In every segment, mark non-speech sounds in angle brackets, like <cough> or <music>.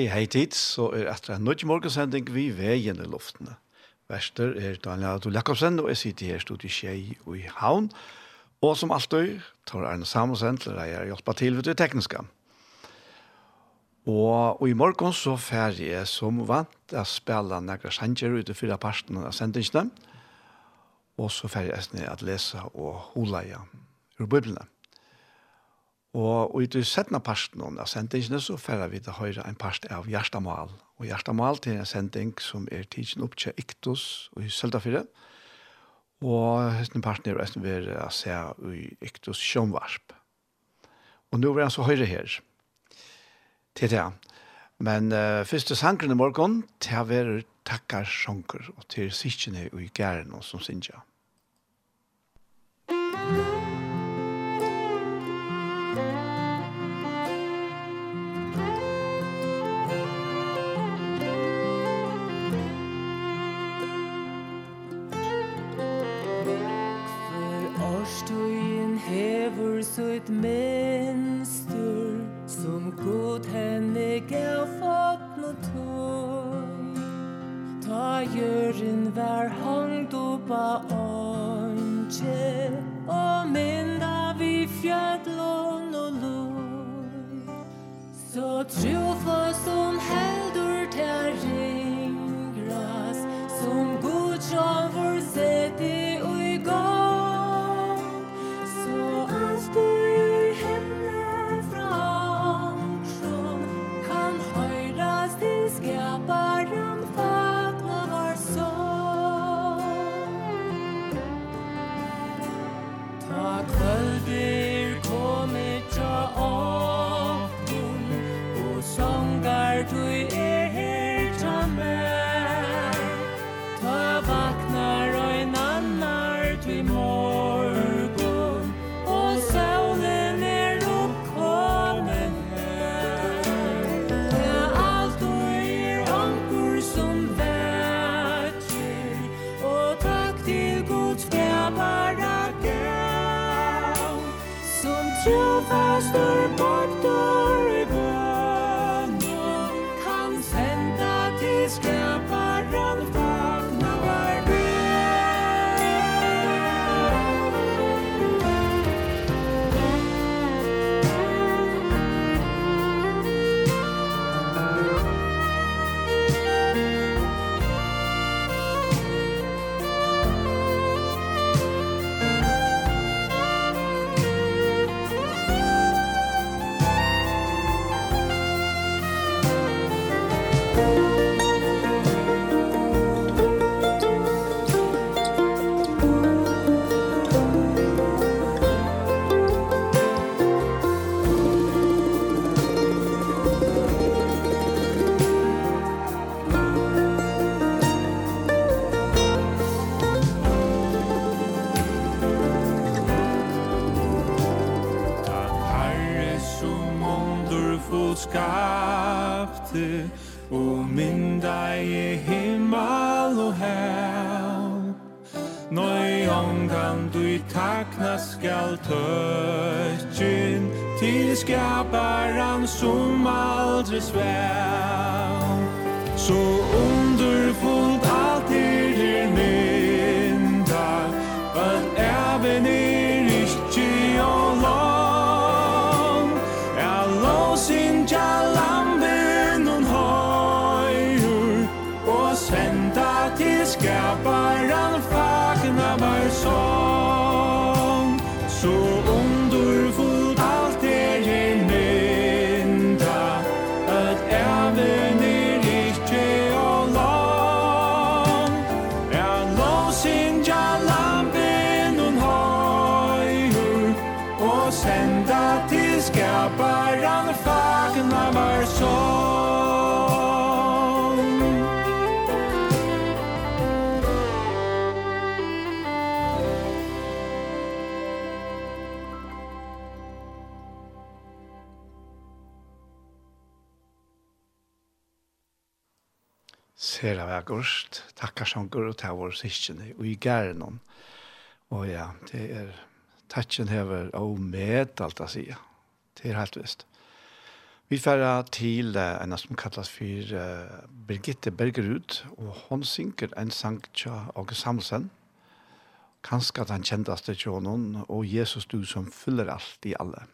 Hei, hei tid, så er etter en nødt morgensending vi veien i luftene. Vester er Daniel Adol Jakobsen, og jeg sitter her stod i Kjei og i Havn. Og som alltid tar Arne Samusen til å hjelpe til ved det tekniske. Og, og i morgen så fer jeg som vant å spille noen sanger ute fyra parten av sendingene. Og så fer jeg snitt å lese og hula igjen ur biblene. Og, og i det settende parten av sendingene så færre vi til høyre en part av Gjerstamal. Og Gjerstamal til en sending som er tidsen opp til Iktus og i Søltafire. Og hesten parten er resten ved å se i Iktus Sjønvarp. Og nå er han så høyre her. Til det. Men uh, første sangren i morgen, til å være takkar sjanker og til sikkene i gæren og som sinja. hever sutt mønster Som god henne gav fått no tøy. Ta gjøren var hangt oppa åndsje Og mynda vi fjallån og løy Så trofa som heldur ter ringras Som god sjavur sett i Kvöldir komið tja av Og minn deg i himmel og hel. Nøy omgang du i takna skal tøtjen Til skaparen som aldri svel. Så underfull akkurst, takkarsangur og tavor sikkene, og i gærenom. Og ja, det er, takken hever og med alt å si. Det er helt visst. Vi færa til uh, en som kallas for uh, Birgitte Bergerud, og hon synker en sang tja Åge Samsen. Kanskje at han kjendaste tja noen, og Jesus du som fyller alt i alle.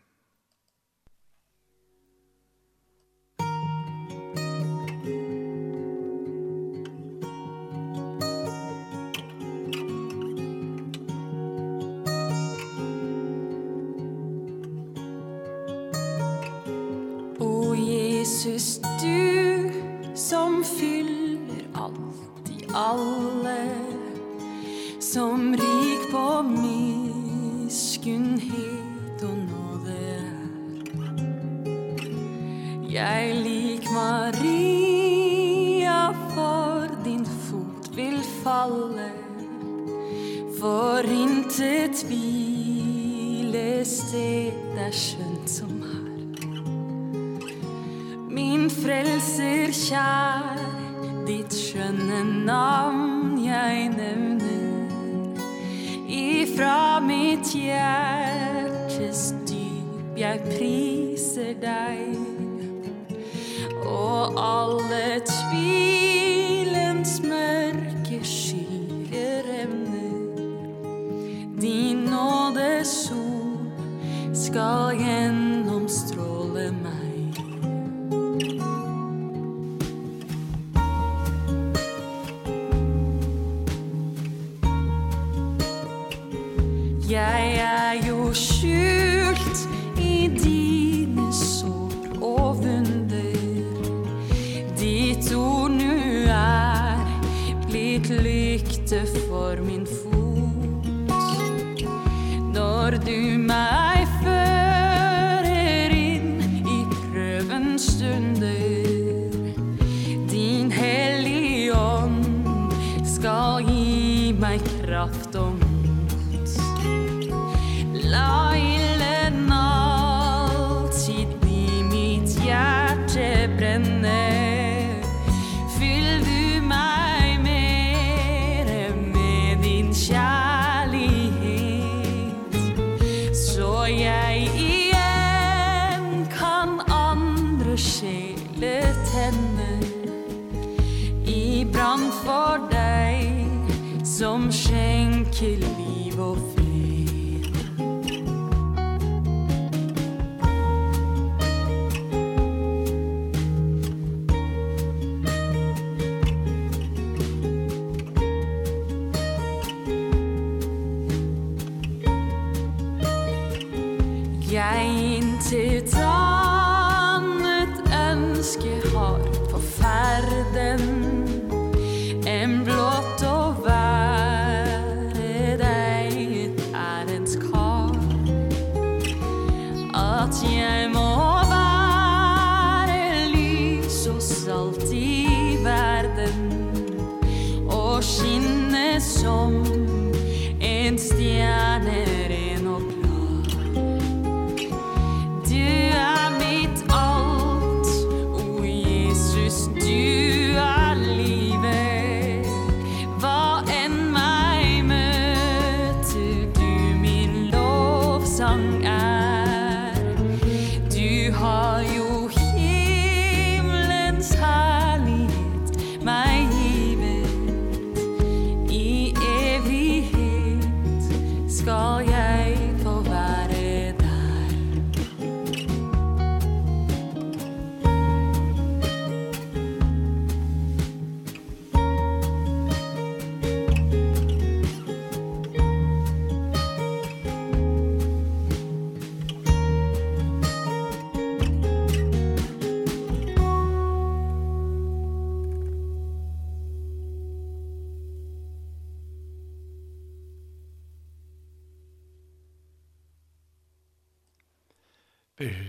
Jesus du som fyller allt i alle Som rik på miskunnhet og nåde Jeg lik Maria for din fot vil falle For intet hvile sted er skjønt. kjær Ditt skjønne navn jeg nevner. Ifra mitt hjertes dyp jeg priser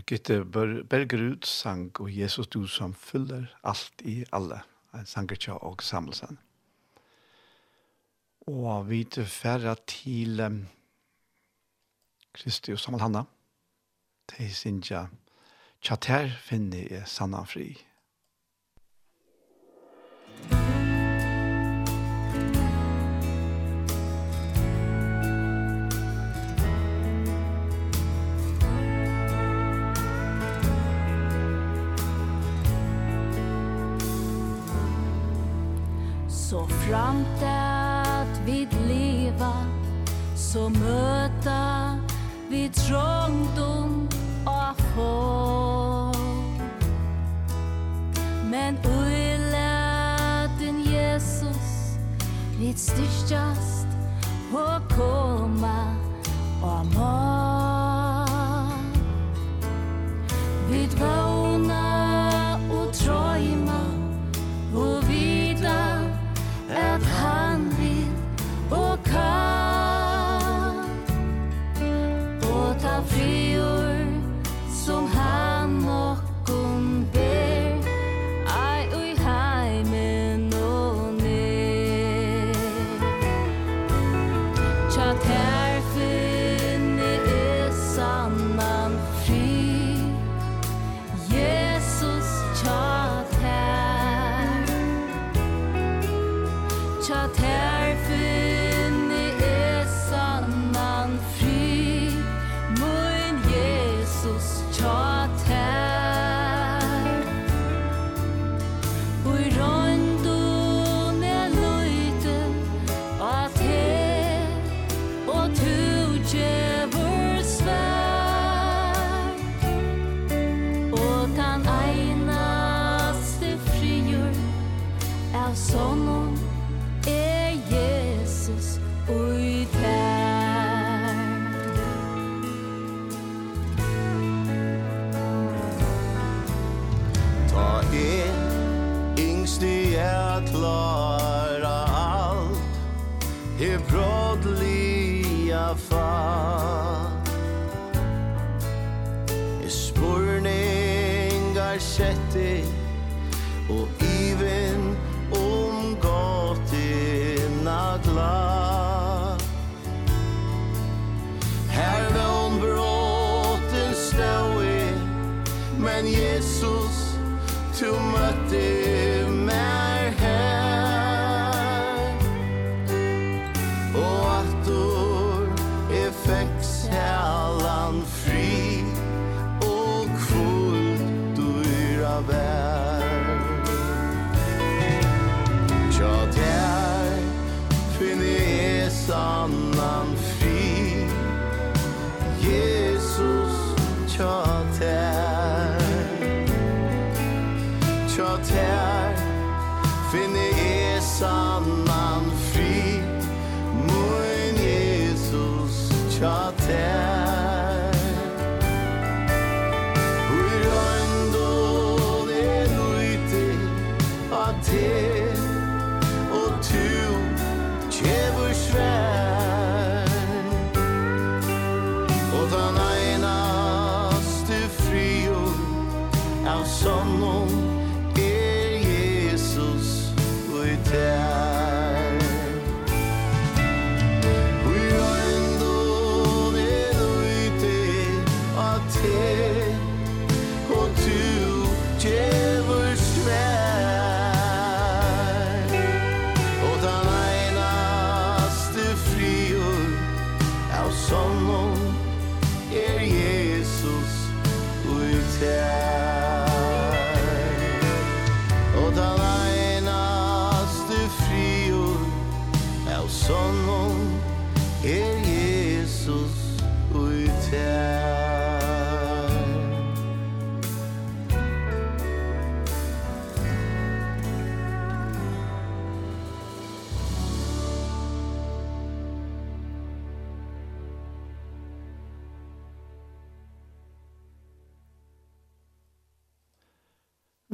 Gitte Bergerud sang og Jesus du som fyller alt i alle, en sangertja og samlesen. Og vi tilfæra til um, Kristi og Samal Hanna, til sin tja, tja ter finner jeg sannan fri. Så framt att vid leva Så möta vid trångdom og få Men uiläten Jesus Vid styrstast och komma Och må Vid vår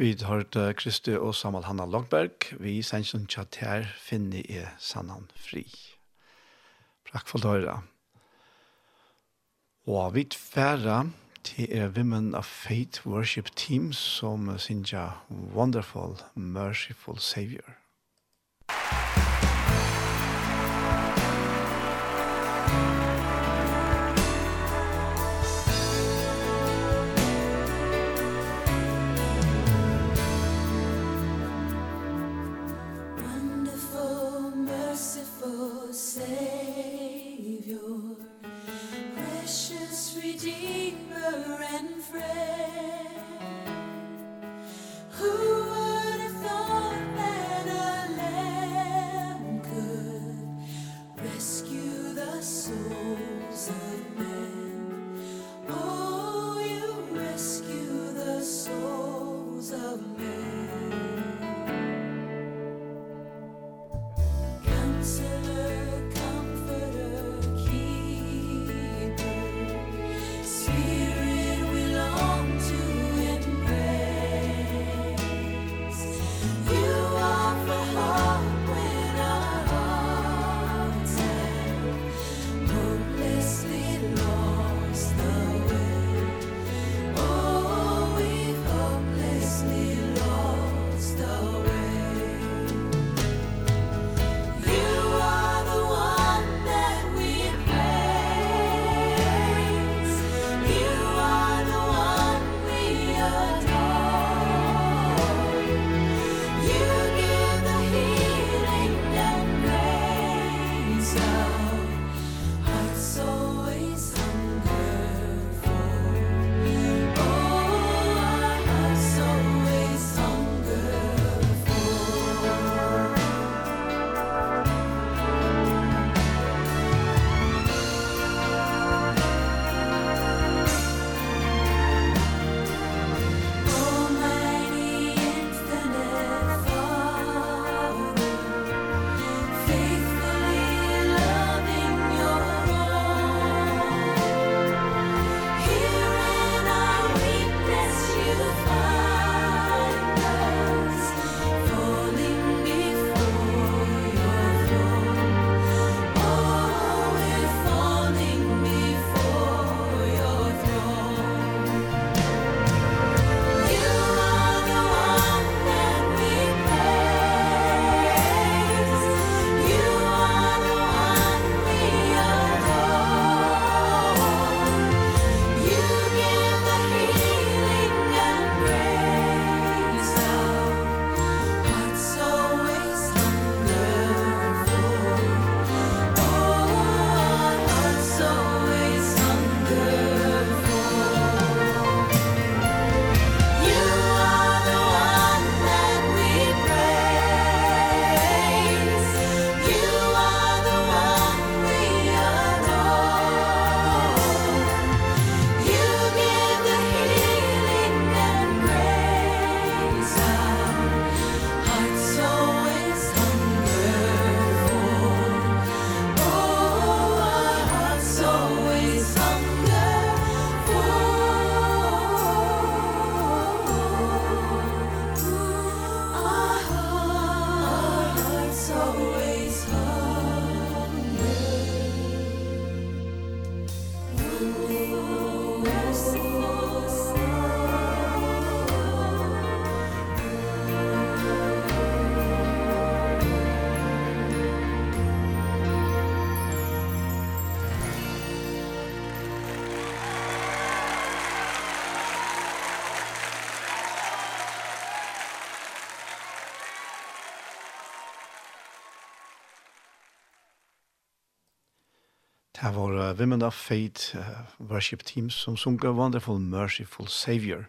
Vi har Kristi og Samal Hanna Logberg. Vi sender som tjatt her finne i sannan fri. Takk for døyre. Og vi tverre til er Women of Faith Worship Team som synger Wonderful, Merciful Savior. Her var uh, Women of Faith uh, worship team som sunker Wonderful Merciful Savior.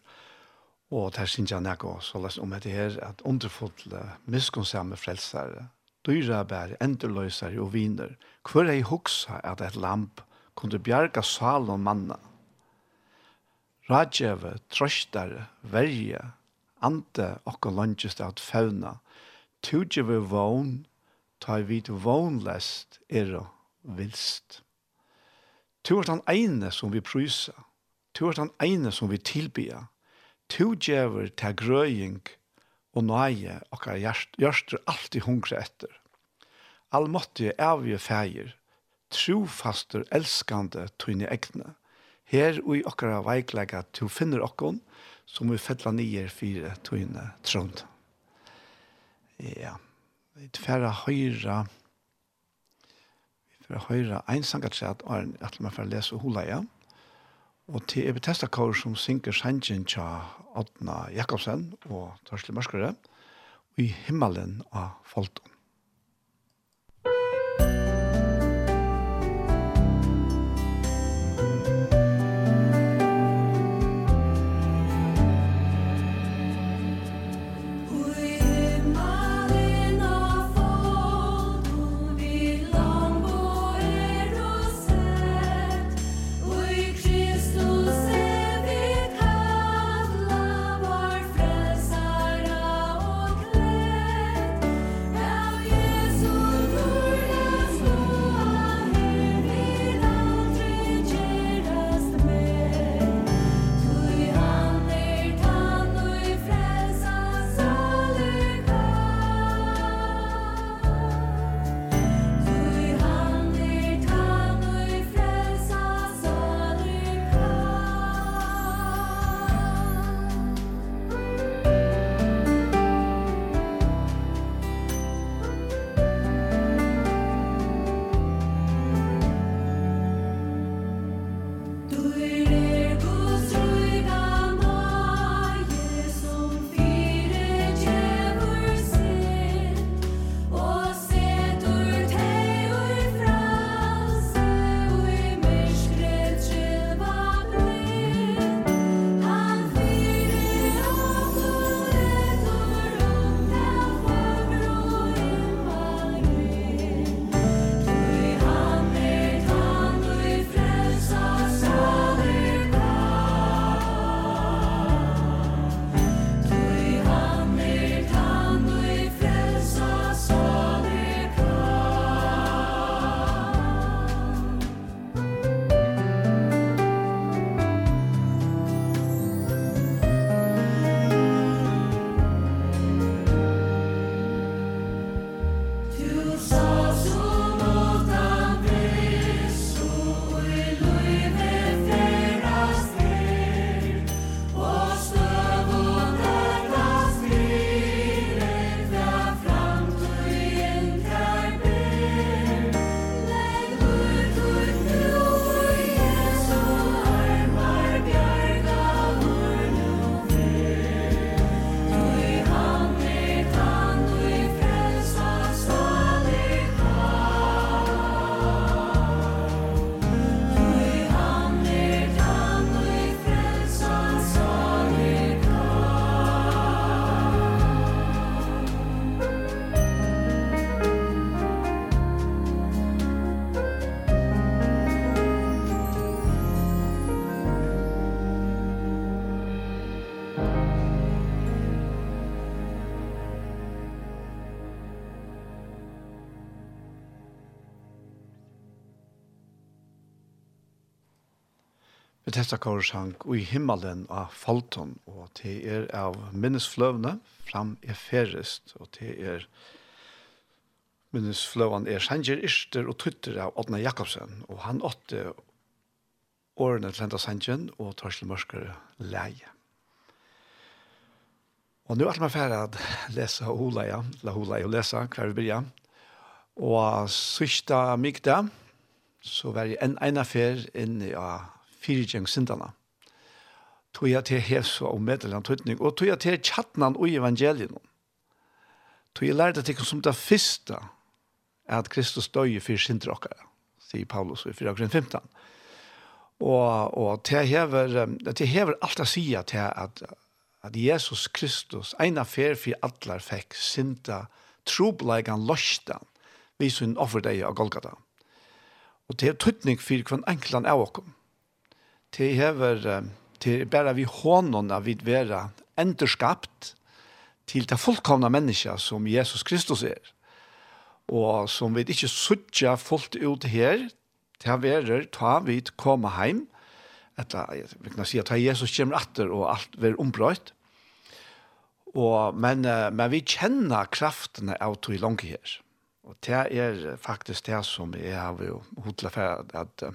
Og der synes jeg nekko så les om etter her at underfulle, uh, miskunnsamme frelsere, dyra bær, enderløsere og viner, hver ei hoksa at et lamp kunne bjerga salon manna. Radjeve, trøstare, verje, ante okko lønges at fauna, tujeve vogn, ta vid vognlest er vilst. Tu er den ene som vi prysa. Tu er den ene som vi tilbya. Tu djever til grøying og nøye og gjørster alltid hungre etter. Allmåttige evige feir, trofaster elskande tøyne egne. Her og i okkara veiklega tu finner okkon, som vi fettla nyer fire tøyne trond. Ja, vi tverra høyra høyra for å høre en sangatræt er at man får lese Hulaia. Og til er Bethesda kår som synker sangen tja Adna Jakobsen og Torsli Mørskere i himmelen av Folton. prestakarsang i himmelen av Falton, og det er av minnesfløvene fram er ferest, og det er minnesfløvene er Sanger Ister og Tutter av Odna Jakobsen, og han åtte årene til henta Sangen og Torsel Mørskere leie. Og nå er det ferdig å lese Ola, ja, la Ola jo lese hver vi begynner. Og sørste mykta, så var jeg en ene fer inne av fyrtjeng syndene. Tog jeg til Jesu og meddelan tøytning, og tog jeg til tjattnan og evangelien. Tog jeg lærte til som det første er at Kristus døg for synder dere, sier Paulus i 4. 15. Og, og til hever, til hever alt å si til at, at Jesus Kristus, en affær for atler fikk synda troblegan løstan, vi sin offerdeg av Golgata. Og det er tøytning for hver enklan av oss til hever, til bare vi hånden av vid vera enderskapt til det fullkomna menneska som Jesus Kristus er. Og som vi ikke suttja fullt ut her, til verer ta vi komme heim, etter, vi kan si at Jesus kommer atter og alt ver ombrøyt. Og, men, men vi kjenner kraftene av to i langt her. Og det er faktisk det som jeg har hodla for at, at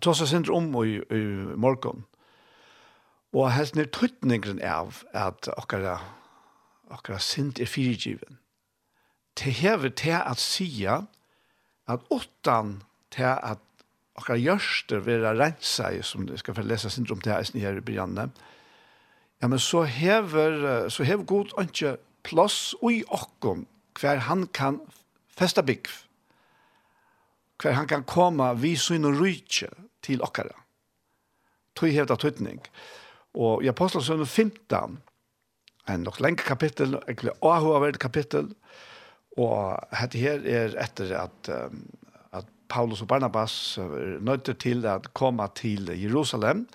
og tog seg sindre om i, i morgen. Og helst ned tøtningren av at akkara, akkara sind er fyrirgiven. Det hever til at sia at åttan til at akkara gjørster vil rensa i, som det skal få lese sindre om til her i Brianne, ja, men så hever, så hever god ikke plass i okkom hver han kan festa bygg hver han kan komme vi syne rydtje til okkara. Tøy hevda tøytning. Og i Apostelsønne 15, en nok lenge kapittel, egentlig avhåverd kapittel, og dette her er etter at, um, at Paulus og Barnabas er nøyte til å komme til Jerusalem.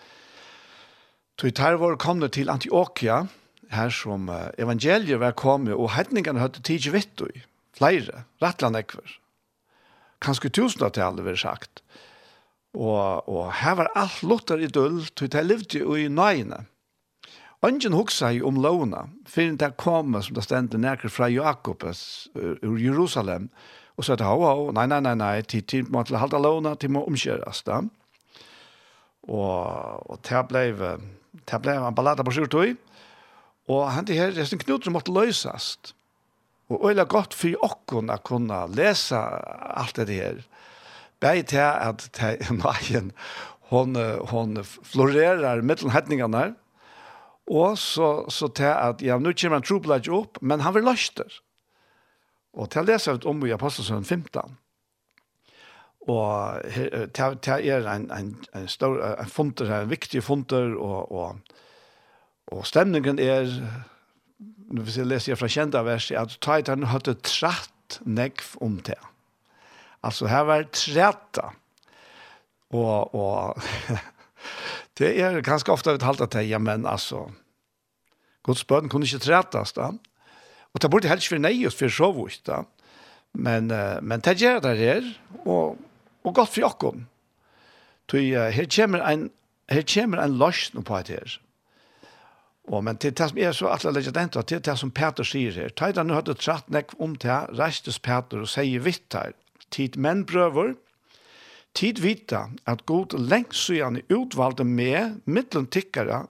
Tøy tar var komne til Antioquia, her som evangeliet var kommet, og hetningene hadde tidsi vittu, flere, rettlandekver, kanskje tusendetallet, vil sagt. Og, og her var alt Luther i døll, til jeg levde jo i nøyene. Ingen hugsa i om lovene, for det kom, som det stendte nærkere fra Jakobes ur Jerusalem, og så at hau, hau, nei, nei, nei, nei, til, til må til halda lovene, til må omkjøres da. Og, og det ble, det ble en ballade på sju og han til her, det er en knut som måtte løsast. Og øyla godt for okkon å kunne lese alt det her. Begge til at nøyen, <laughs> hon, hon florerer mellom hetningene og så, så til at ja, nå kommer han trobladje opp, men han vil løster. Og til å lese ut om i Apostelsøen 15. Og til, til er en, en, en, stor, en funter, en viktig funter, og, og, og stemningen er hvis jeg leser fra kjenta vers, at Titan hadde tratt nekv om det. Altså, her var tretta. Og, og <laughs> det er ganske ofte vi talte til, ja, men altså, Guds bøn kunne ikke trettas da. Og det burde helst for nei oss for så vidt da. Men, men det gjør det her, og, og godt for jokken. Så uh, her kommer en, her kommer en løsning på det her. Og men til det som er så atle legger den til det som Peter sier her, Teida nu hadde tratt nekk om til, reistes Peter og sier vitt her, tid menn prøver, tid vita at god lengst søgjane utvalgte med mittlen tikkere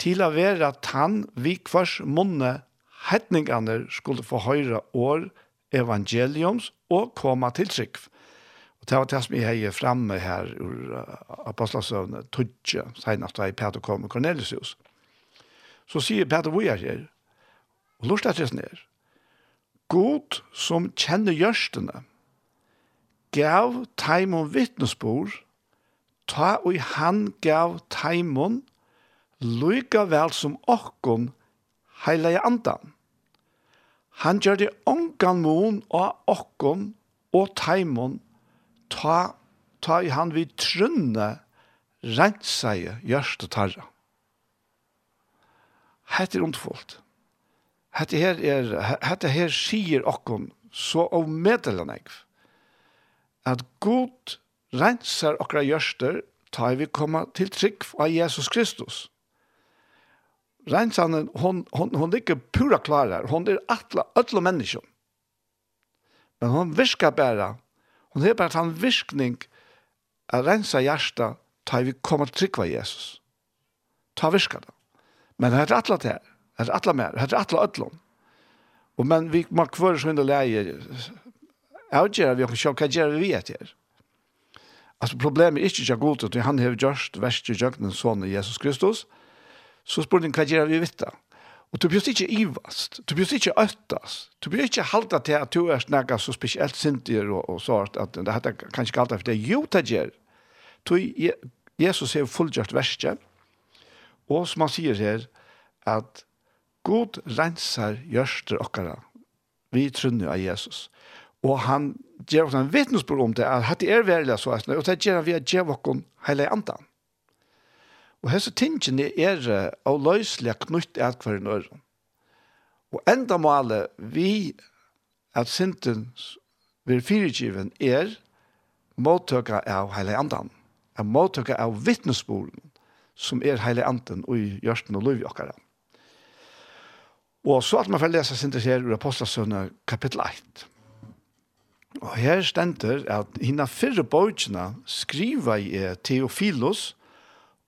til å være at han vi kvars munne hetningene skulle få høyre år evangeliums og komme til trygg. Og det var det som jeg er fremme her ur uh, Apostelsøvnet, Tudje, senast da jeg Peter kom med Cornelius så sier Peter Bojar her, og lort at resten her, God som kjenner gjørstene, gav taimon vittnesbord, ta og han gav taimon, lyga vel som okkon heilige andan. Han gjør det ongan mon av okkon og taimon, ta, ta i han vid trunne, renseie gjørste tarra. Hette er ondfullt. Hette her, er, hette her sier okkon så av medelen jeg. At god rensar okra gjørster ta vi komma til trygg av Jesus Kristus. Rensanen, hon, hon, hon er ikke pura klar her. Hon er atla, atla menneskjon. Men hon virker bare. Hon er bare en virkning av rensa hjertet ta vi komma til trygg av Jesus. Ta virker det. Men det er atla til her. Det er atla mer. Det er atla ødlån. Og men vi må kvøre sånn og leie. Avgjør vi oss selv, hva gjør vi vet her? Altså problemet er ikke ikke god til, han har gjort verst i jøgnen sånn i Jesus Kristus. Så spør han, hva gjør vi vet da? Og du blir ikke ivast, du blir ikke øttast, du blir ikke halda til at du er snakka så spesielt sintier og, og sånt, at det heter kanskje ikke halda for det. Jo, det gjør. Jesus har fullgjort verset, Og som han sier her, at God rensar gjørster okkara, vi trunner av Jesus. Og han gjør oss en vittnesbord om det, at det er veldig så, og det gjør han via gjør oss hele andan. Og hese tingene er av løslige knytt i hver en øren. Og enda målet vi at synden vil fyrirgiven er måttøkere av hele andan, er måttøkere av vittnesborden, som er heile anten og i hjørsten og lov i okkara. Og så at man får lese sin her ur Apostelsønne kapittel 1. Og her stender at hina fyrre bøtjene skriva i Theophilus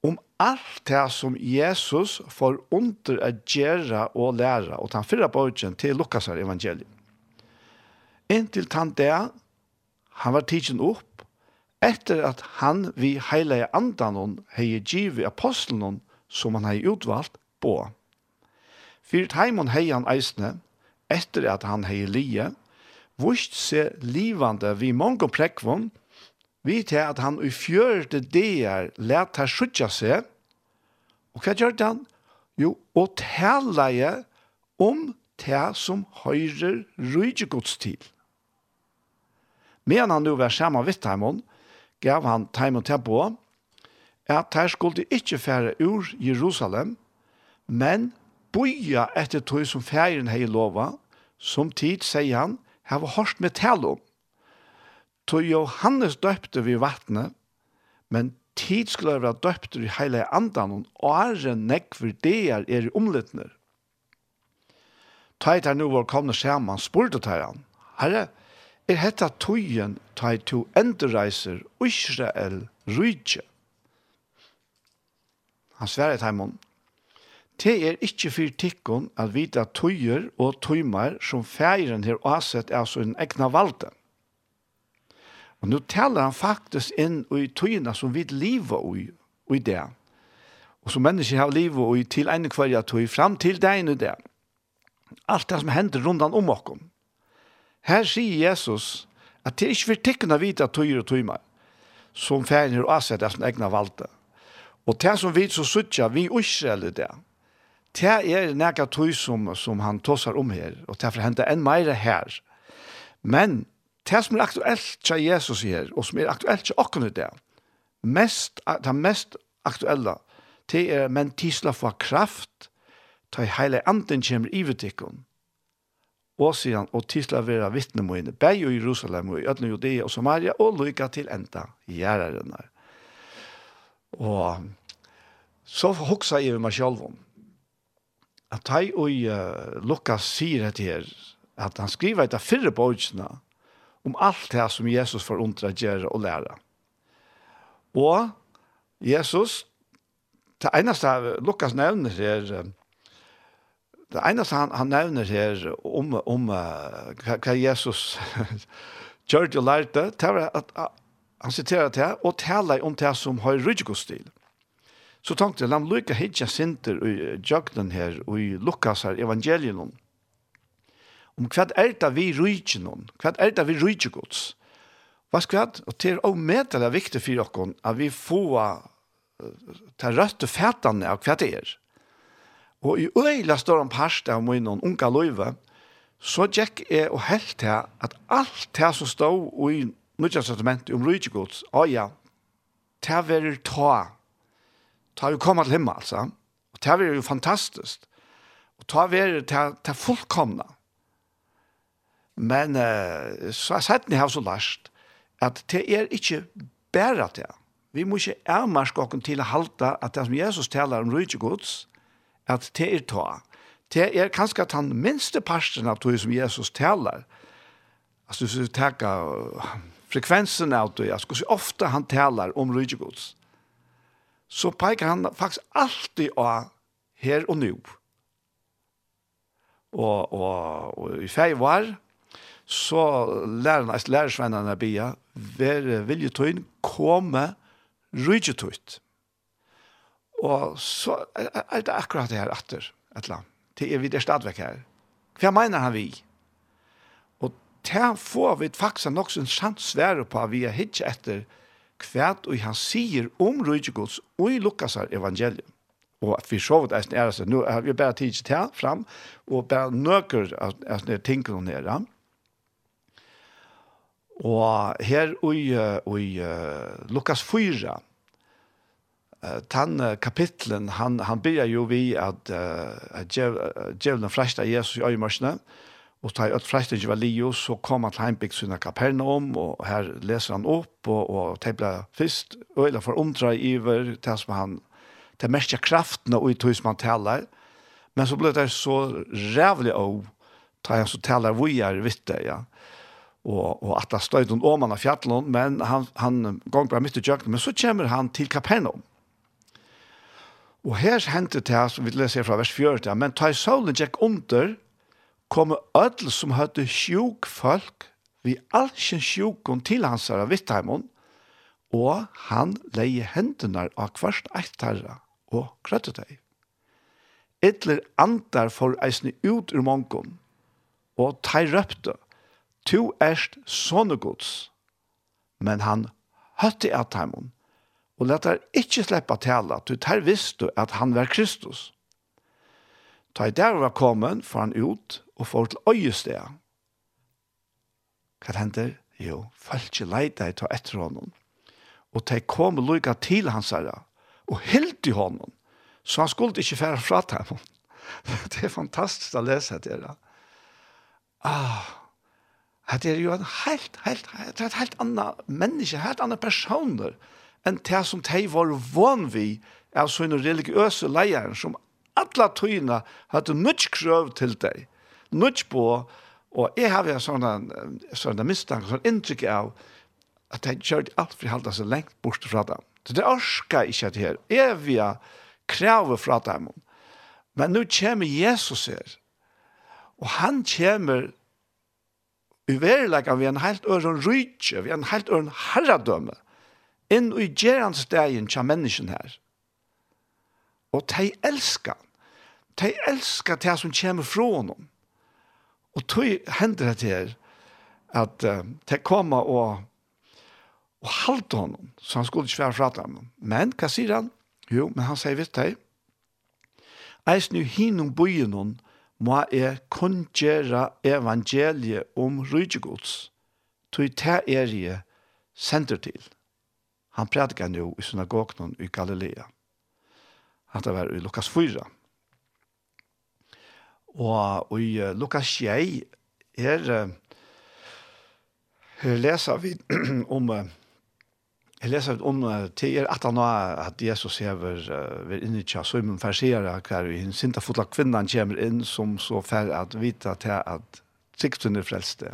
om alt det som Jesus får under å gjøre og lære, og ta fyrre bøtjen til Lukas evangeliet. Inntil han det, han var tidsen opp, Etter at han vi heilige andanon hei givet apostelen som han hei utvalgt på. Fyrt heimon hei han eisne, etter at han hei lije, vust se livande vi mongo prekvon, vi til at han i fjørte deir let her sutja seg, og hva gjør han? Jo, og taleie om det som høyrer rydgjegods til. Men han nu var sammen vitt heimon, gav han time og tempo, at her skulle ikke fære ur Jerusalem, men boja etter tog som færen hei lova, som tid, sier han, her hørt med tal om. Tog Johannes døpte vi vattnet, men tid skulle være døpte i hele andan, og ære nekver det er i omlittner. Tøyt er nå var kommet sammen, spurte tøy han, herre, er hetta tøyen ta to endereiser Israel rydje. Han sverre teimon. Te er ikkje fyr tikkun at vita tøyer og tøymar som feiren her avsett er så en egna valde. Og nu taler han faktisk inn i tøyene som vi lever i, i det. Og som mennesker har livet i til en kvarja tøy fram til deg i det. Alt det som hender rundt om okkom. Her sier Jesus at det er ikke for tikkene vite at tøyer og tøymer som ferien har avsett av sin egna valgte. Og det som vi så suttja, vi usreller det. Det er nekka tøy som, som han tåsar om her, og det er henta enn meira her. Men det som er aktuelt til Jesus her, og som er aktuelt til okken i det, mest, det mest aktuelle, det er men tisla for kraft, ta heile anden kommer i vetikken, Åsian og til å være vittnemoene, beg i Jerusalem og i Ødne Judea og Samaria, og lykka til enda gjærerne. Og så hoksa jeg meg selv om at jeg og uh, Lukas sier det her, at han skriver etter fyrre bøkene, om alt det som Jesus får undre gjøre og lære. Og Jesus, det eneste Lukas nevner her, uh, det eneste han, han nevner her om, om uh, hva Jesus <laughs> gjør og lærte, det var at uh, han siterer det, og taler om det som har rydgåstil. Så tenkte jeg, la meg lykke hitja sinter i jøgnen her, og i Lukas her, evangelien, om Om hva er det vi rydgjer noen, hva er det vi rydgjer gods. Hva skal vi ha? Og det er omedelig viktig for dere at vi får ta rødt og fætene av hva det er. Og i øyla står en parst av min og unga løyve, så gikk jeg og helt til at alt det som stod i Nudja testamentet om rydgjegods, ja, det verir ta, ta vi kommer til himmel, altså, og det verir jo fantastisk, og ta verir ta fullkomna. Men uh, så har jeg sett ni her så last, at det er ikke bare det. Vi må ikke ærmarske okken til å halte at det som Jesus taler om rydgjegods, at det er ta. Det er kanskje at han minste parten av det som Jesus taler. Altså, hvis du tenker frekvensen av det, altså, hvor ofte han taler om rydgjegods, så peker han faktisk alltid av her og nå. Og, og, og i fei var, så lærerne, lærersvennerne bia, være viljetøyen komme rydgjetøyt. Og så er det akkurat det her atter, et eller annet. Det er vi der stadvek her. Hva mener han vi? Og til får vi faktisk nok en sant svære på at vi er hitje etter hva og han sier om Rydgjegods og i Lukas evangelium. Og at vi så vidt eisen er det, nå har vi bare tid til her fram, og bare nøker at det er ting noen her. Og her i, og i uh, Lukas 4, uh, tan uh, kapitlen han han ber ju vi at uh, att djävulen frästa Jesus i ögonen och ta ut frästa ju Leo så kom han till Heimbik sina Kapernaum och här läser han upp och och tävla först eller för omtra över tas som han det mesta kraften och i man talar men så blev det så rävligt av ta han så talar vi är vitte ja. Og og att han stöd om man av men han han gongur bara mitt i jöknen men så kommer han til Kapernaum. Og her hendte det, som vi leser fra vers 4, men ta i solen gikk under, kom ødel som hadde sjuk folk, vi alkjen sjukken til hans herre Vittheimon, og han leie hendene av kvart eittarra og krøtte deg. Etler antar for eisne ut ur mongon, og tei røpte, tu erst sånne gods, men han høtte at heimon, og let der ikke slippe at du tar visste at han var Kristus. Ta i der var kommet, for han ut, og får til øyestea. Hva hender? Jo, falske leide ta etter honom. Og de kom og lykka til hans herre, og helt i honom, så han skulle ikke fære fra dem. det <laughs> er fantastisk å lese det det. Ah, det er jo en helt, helt, helt, helt, helt annet menneske, helt annet personer, enn det som de var vann vi av sånne religiøse leieren som alle tøyene hadde nødt krøv til deg, nødt på, og jeg har jo sånne, sånne mistanke, sånne inntrykk av at de kjørte alt for å holde seg lengt bort fra dem. Så det orsker ikke at det her evige kravet fra dem. Men nå kommer Jesus her, og han kommer i verileggen ved en helt øren rydtje, ved en helt øren herredømme, inn i gerandstegen til mennesken her. Og de elsker han. De elsker det som kommer fra honom. Og tog hender det her at uh, de kommer og, og halte honom, så han skulle ikke være fra dem. Men hva sier han? Jo, men han sier vet du, Eis nu hinum bøyenon må jeg kun gjøre evangeliet om rydgjegods, tog det er jeg sender til. Han prædikar nu i synagogen i Galilea. At det var i Lukas 4. Og i Lukas 6 er her leser vi om Jeg leser om til er at han har at Jesus hever uh, ved inni tja så imen fersere hver vi hinn sinta fotla kvinnan kommer inn som så fer at vita til at sikten er frelste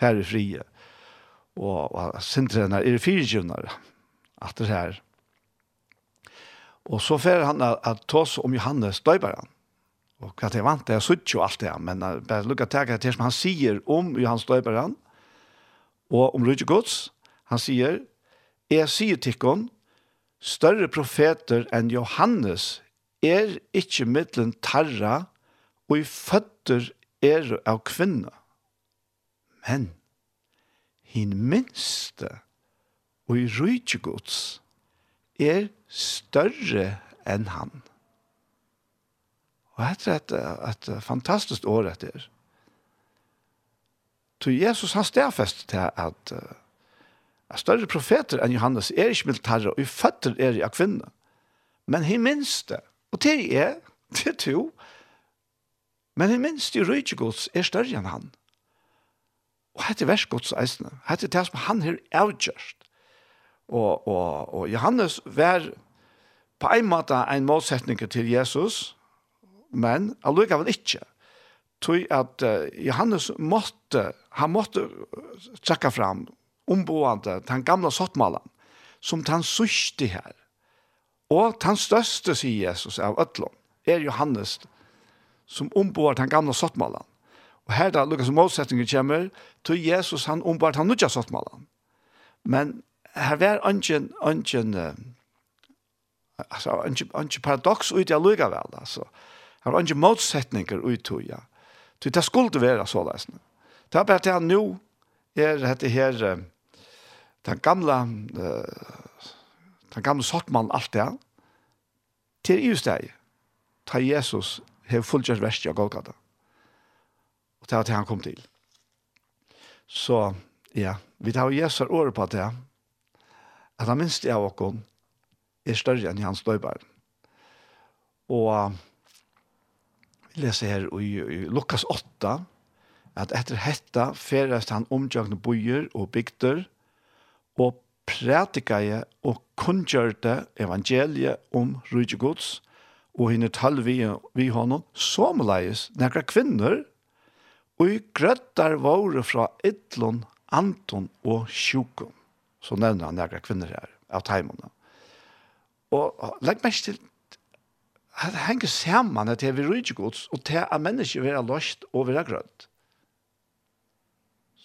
fer i frie og, og sintren er fyrtjunare at det här. Och så fer han att ta om Johannes döparen. Och att det vant det så ju allt det men bara lucka tagga till som han säger om Johannes döparen och om Rydje Guds. Han säger jeg sier til kon större profeter än Johannes är ikke mittlen tarra och i føtter är av kvinna. Men hin minste og i rujtje gods er større enn han. Og dette er et, et fantastisk år etter. Så Jesus han stedfest til at uh, større profeter enn Johannes er ikke militære, og i føtter er jeg kvinne. Men han minste, og til jeg, til to, men han minste i rydgjegods er større enn han. Og hette versgods eisene, hette det som han har avgjørst. Og, og, og Johannes var på en måte en målsetning til Jesus, men allikevel ikke. Tog at uh, Johannes måtte, han måtte trekke fram omboende den gamle sottmalen, som han sørste her. Og den største, sier Jesus, av Øtlån, er Johannes, som omboer den gamle sottmalen. Og her da Lukas målsetningen kommer, tog Jesus han omboer den nødja sottmalen. Men her var ungen, ungen, altså, ungen, ungen paradoks ut i allugavel, altså. Her var ungen motsetninger ut i, ja. Så det skulle være så løsende. Det er bare til han nå er dette her, den gamle, uh, den gamle sottmannen alt det, til i steg, ta Jesus, hev fullgjørt verst av Golgata. Og det er til han kom til. Så, ja, vi tar Jesus året på det, at han minst av oss er større enn hans døybar. Og vi leser her i, i Lukas 8, at etter hetta ferest han omgjørende bøyer og bygder, og prædikaje og kunngjørte evangeliet om rydgjegods, og henne tall vi, vi honom, som leis nekra kvinner, og i grøttar våre fra ytlån, anton og sjukon så nevner han några kvinner her, av teimene. Og legg meg til, det henger sammen til vi rydde gods, og til at mennesker vil ha løst og vil ha grønt.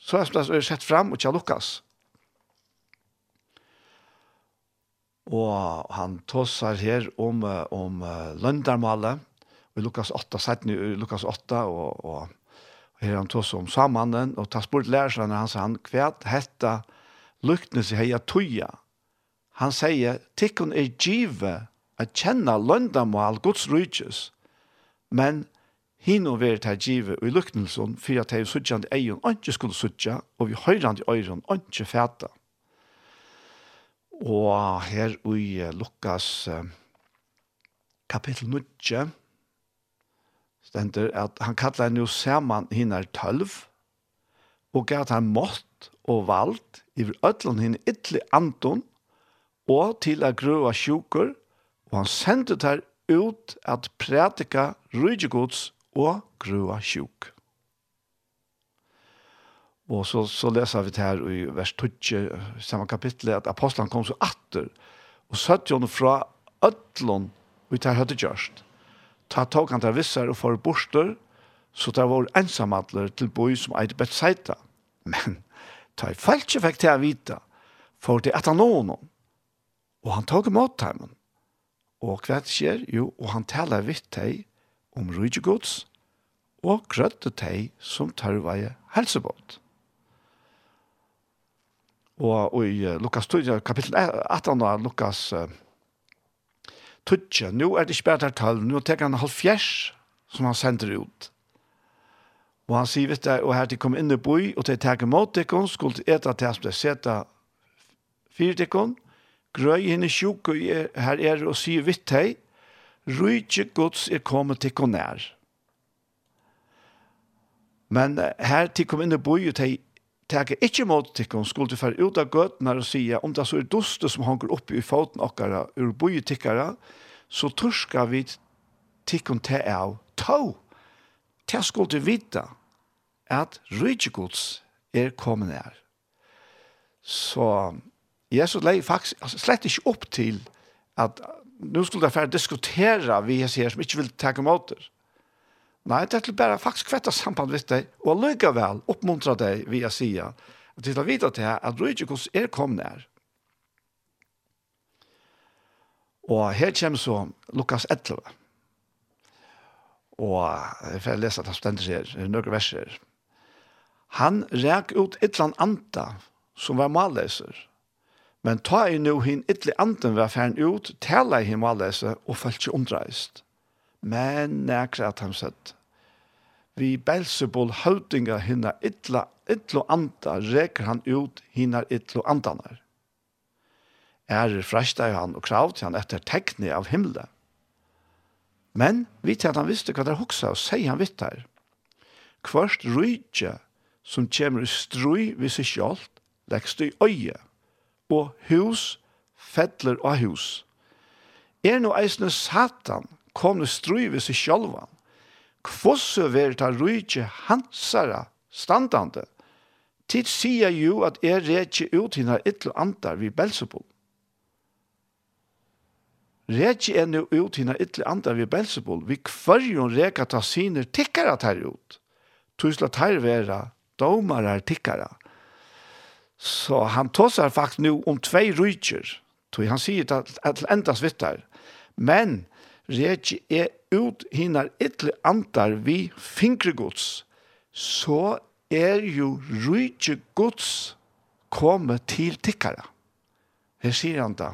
Så er det sett fram og ikke lukkas. Og han tåsar her om, om løndarmalet, i Lukas 8, 17 i Lukas 8, og, og, og her han tåsar om samanen, og tar spurt lærer han sa han, hva hetta luktene seg heia tuja. Han sier, tikkun er give at kjenna løndamål Guds rujtjes, men hino veri ta give og i luktnelsen fyrir at hei suttjande eion anki skulle suttja, og vi høyrande øyron anki fæta. Og her i Lukas kapittel 9, stendur at han kallar nu saman hinar tølv, og gav han mått og vald iver ötlun hinn ytli anton og til a grua sjukur og han sendte der ut at prætika rydgjegods og grua sjuk. Og så, så leser vi det her i vers 20, samme kapittel, at apostlan kom så atter og søtte henne fra ødlån, og det her høyde gjørst. Ta tog han til visser og for borster, så det var ensamadler til boi som eit Bethsaida. Men Ta i falske fikk til å vite, for det at han nå noen. Og han tog imot dem. Og hva det skjer? Jo, og han taler vidt deg om rydgjegods, og grøtte deg som tar vei helsebåt. Og, og i Lukas 2, kapittel 18 av Lukas uh, 2, nå er det ikke bare der tall, nå tek han halvfjers som han sender ut. Og han sier, vet du, og her til kom inn i boi, og til tar imot dekken, skulle de eta til som de seta fire dekken, grøy henne sjuk, og her er og sier, vet du, rydtje gods er kommet til konær. Men her til kom inn i boi, og til tar ikke mot dekken, skulle de fære ut av gøtene og sier, om det så er duste som hanger oppe i foten okkara, ur boi tikkara, så torskar vi tikkun til av tog. Det skulle de vite at rydgjegods er kommet her. Så Jesus leier faktisk altså, slett ikke opp til at nu skulle det færre diskutere vi sier som ikke vil takke måter. Nei, det er bare faktisk kvetta samband med deg, og likevel vel oppmuntra deg vi å si at det er vite til at rydgjegods er kommet her. Og her kommer så Lukas 11. Og jeg får lese at han stender her, noen verser. Han rek ut ytlan anda, som var malleser. Men ta i nu hin ytli anden var færen ut, tala i hin malleser og følt seg omdreist. Men nekra at han sett. Vi Belzebul høytinga hinna ytla, ytlo anda reker han ut hinna ytlo andanar. Ærer frashta han og kravt han etter tekni av himle. Men vi til at han visste hva der hoksa og sier han vittar. Kvørst rujtje som kommer i strøy ved seg selv, lekst i øye, og hus fettler av hus. Er nå eisne satan kom i strøy ved seg selv, kvosse ver ta rujtje hansara standande, tid sier jo at er rejtje ut hina ytl antar vi Belzebub. Rejtje er nu ut hina ytl antar vi Belzebub, vi kvarjon reka ta siner tikkara tar ut, tusla tar vera domarar tikkara. Så han tåsar faktiskt nu om tvei rujtjer. Han sier att, att endast vittar. Men rejtje är ut hinar ytli antar vi fingregods. Så er jo rujtje gods komme til tikkara. Her sier han da.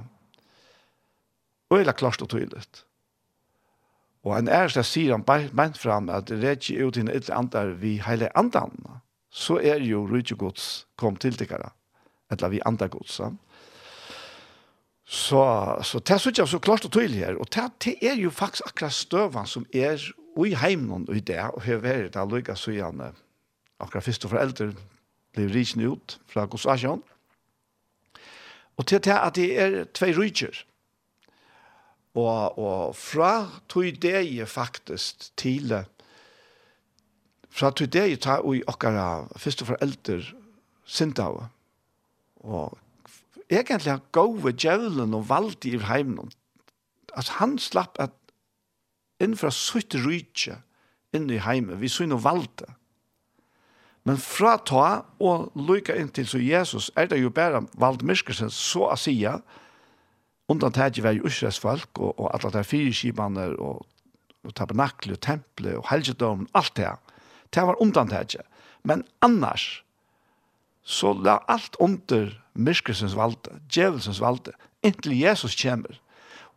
Og er klart og tydelig. Og han ærste så sier han bare ment fram at det er ikke ut i en ytterlig vi heile andan så er jo rydde gods kom til tikkere, eller vi andre gods. Så, så det synes jeg så klart og tydelig her, og det, det er jo faktisk akkurat støven som er i heimen og i det, og her er det lykke så gjerne akkurat første foreldre blir rydde ut fra gods. Og til det at det er tve rydder, og, og fra tog det faktisk til det, fra tog det jeg tar i okkara første foreldre sindav og egentlig gode djevelen og valgte i heimen altså han slapp at innenfor sutt rydtje inn i heimen vi synne valgte men fra ta og lykke inn til så Jesus er det jo bare valgt myskelsen så å si undan tætje var jo usresfolk og, og alle de fire skibene og, og tabernakle, og tempelet og helgedommen alt det her det var undantaget. Men annars, så la alt under myskelsens valde, djevelsens valde, inntil Jesus kommer.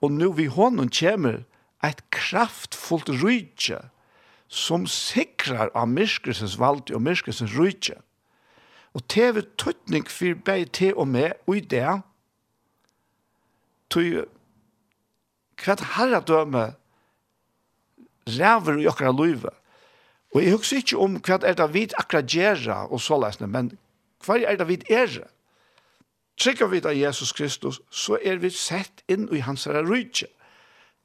Og nu vi honom kommer et kraftfullt rydtje som sikrar av myskelsens valde og myskelsens rydtje. Og TV tøtning for begge til og med, og i det, tog hvert herredømme ræver i okra løyve, Og jeg husker ikke om hva er det vi akkurat gjør, og så løsne, men hva er det vi er? Trykker vi av Jesus Kristus, så er vi sett inn i hans rydtje.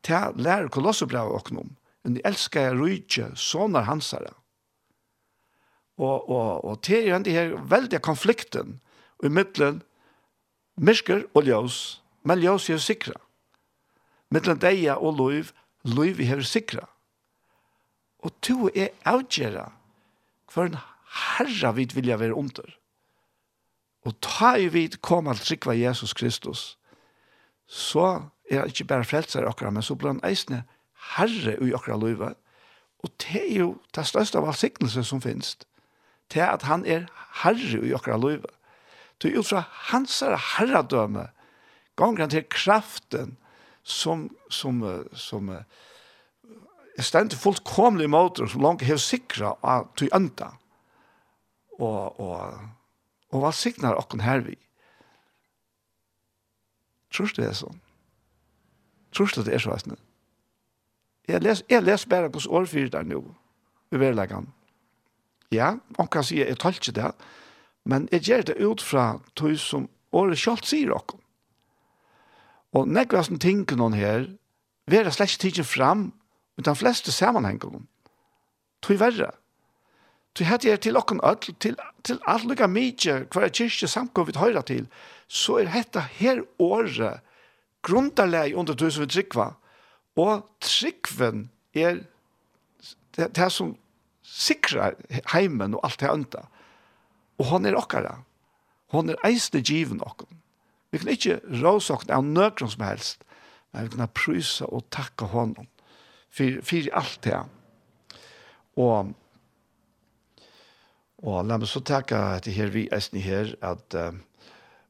Til lærer kolossebrevet og noen, Men de elsker rydtje, sånn er hans herre. Og, og, og til er den her veldige konflikten i midtelen, mysker og ljøs, men ljøs er sikra. Midtelen deia og lov, lov er sikra. Og to er avgjera for en herra vi vilja være under. Og ta i vid kom alt trikva Jesus Kristus, så er ikke bare frelser okra, men så blir han eisne herre i okra løyve. Og det er jo det største av allsignelse som finnes. Det er at han er herre i okra løyve. Det er ut fra hans herradømme, ganger han til kraften som, som, som, som jeg stendte fullkomlig måter som langt har sikra av tog enda. Og, og, og hva signar okken her vi? Tror du det er sånn? Tror du det er sånn? Jeg les, jeg les bare hos årfyr der nå, i verleggen. Ja, man kan si jeg talt ikke det, men jeg gjør det ut fra tog som året kjalt sier okken. Og nekvasten tenker noen her, vi er slett tidsen fram Men de fleste sammenhengene, tog verre. Tog hette jeg til okken ødel, til, til alt lukka mykje, hver kyrkje samkom vi høyra til, så er hette her året grunderleg under du som vi trykva, og trykven er det, det som sikrar heimen og alt det andre. Og hon er okkara. Hon er eisne given okken. Vi kan ikke råse okken av nøkron som helst, men vi kan prysa og takka honom för för allt det. Och och la meg så tacka att det vi är her, at att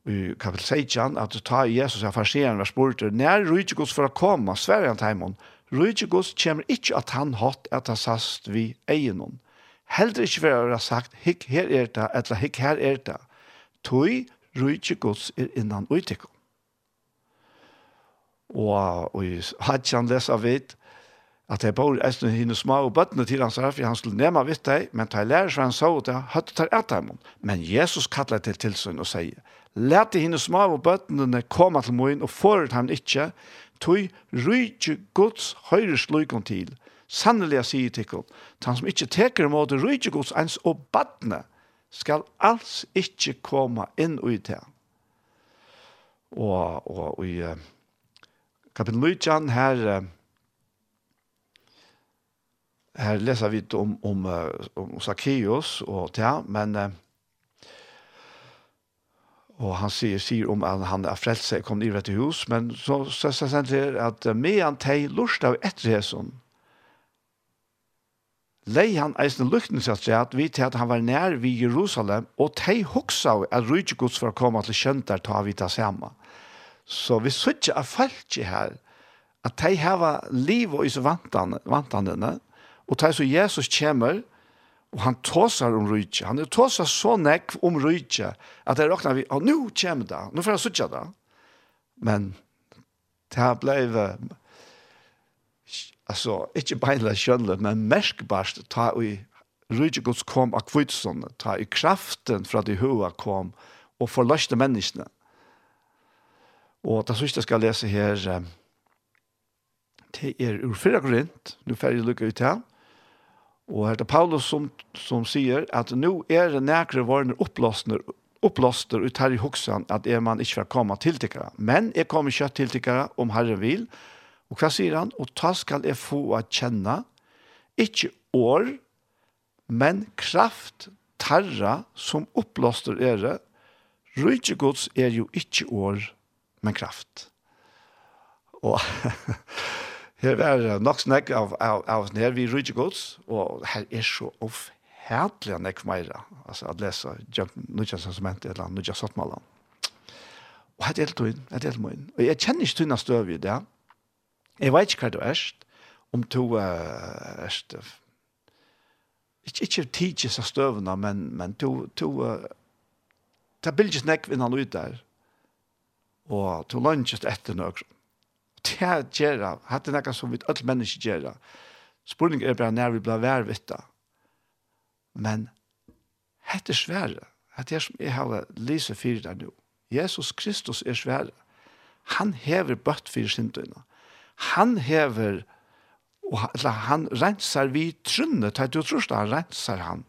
vi kapitel 16 att tar Jesus av farseren var spurt när for för komme, komma Sverige til hemon Rutgos kommer inte att han hatt at han sast vi egenon heldur ikke være sagt hikk her er det eller hikk her er det tøy Rutgos er innan utikon og, og i Hadjan lesa vidt at jeg bor eisen henne små og bøttene til hans her, for han skulle nema vitt deg, men ta lærer seg han så ut, høtt tar et av Men Jesus kallar til tilsyn og sier, Læt henne små og bøttene komme til moen, og forut han ikke, tog rydde Guds høyre slukon til. Sannelig jeg sier til henne, han som ikke teker imot rydde Guds ens og bøttene, skal alls ikke komme inn og ut her. Og, og, og i uh, kapitel 9, her, uh, Her leser vi om, om, om Zacchaeus og det, ja, men og han sier, sier om at han er frelse kom ned til hus, men så sier han til at medan teg lort av etter hesson, lei han eisen lukten seg til at vi til at han var nær vid Jerusalem, og teg hoksa at rydgjegods for å komme til kjønter ta vi ta samme. Så vi sier ikke er her, at tei hava liv og is vantene, vantene, Og tar så Jesus kommer, og han tåsar om rydtje. Han tåsar så nekk om rydtje, at det råkner vi, og nå kommer det, nå får jeg sutja det. Men det ble, altså, ikke beinlig skjønle, men merkbarst, ta i rydtje gods kom av kvitsånne, ta i kraften fra de hua kom, og forløste menneskene. Og det siste jeg skal lese her, det er ur fyrre Korint, nå får jeg lukke ut her, Og her er Paulus som, som sier at nå er det nækre varene opplåsner upplåster ut her i hoksan at er man ikke vil komme til tikkere. Men jeg kommer ikke til tikkere om Herren vil. Og hva sier han? Og ta skal jeg få å kjenne, ikke år, men kraft tarra som upplåster er Rydde gods er jo ikke år, men kraft. Og <laughs> Her er nok snakk av, av, av sånn her, vi rydder gods, og her er så ofhertelig nekk meira, altså at lese Nudja Sensament eller Nudja Sottmalan. Og her er det inn, her er det inn. Og jeg kjenner ikke tunna støv i det. Jeg vet ikke hva du er, om to uh, erst, ikke, ikke tidsis av støvna, men, men to, to uh, det er bildes nekk innan ut der, og to lønnes etter nøkron det gjør, hatt det noe som vi alle mennesker gjør. Spurning er bare når vi blir værvitt Men hette er svære, hette er som jeg har lyset for deg nå. Jesus Kristus er svære. Han hever bøtt for syndene. Han hever, og, eller han renser vi trunne, til at du tror han renser han.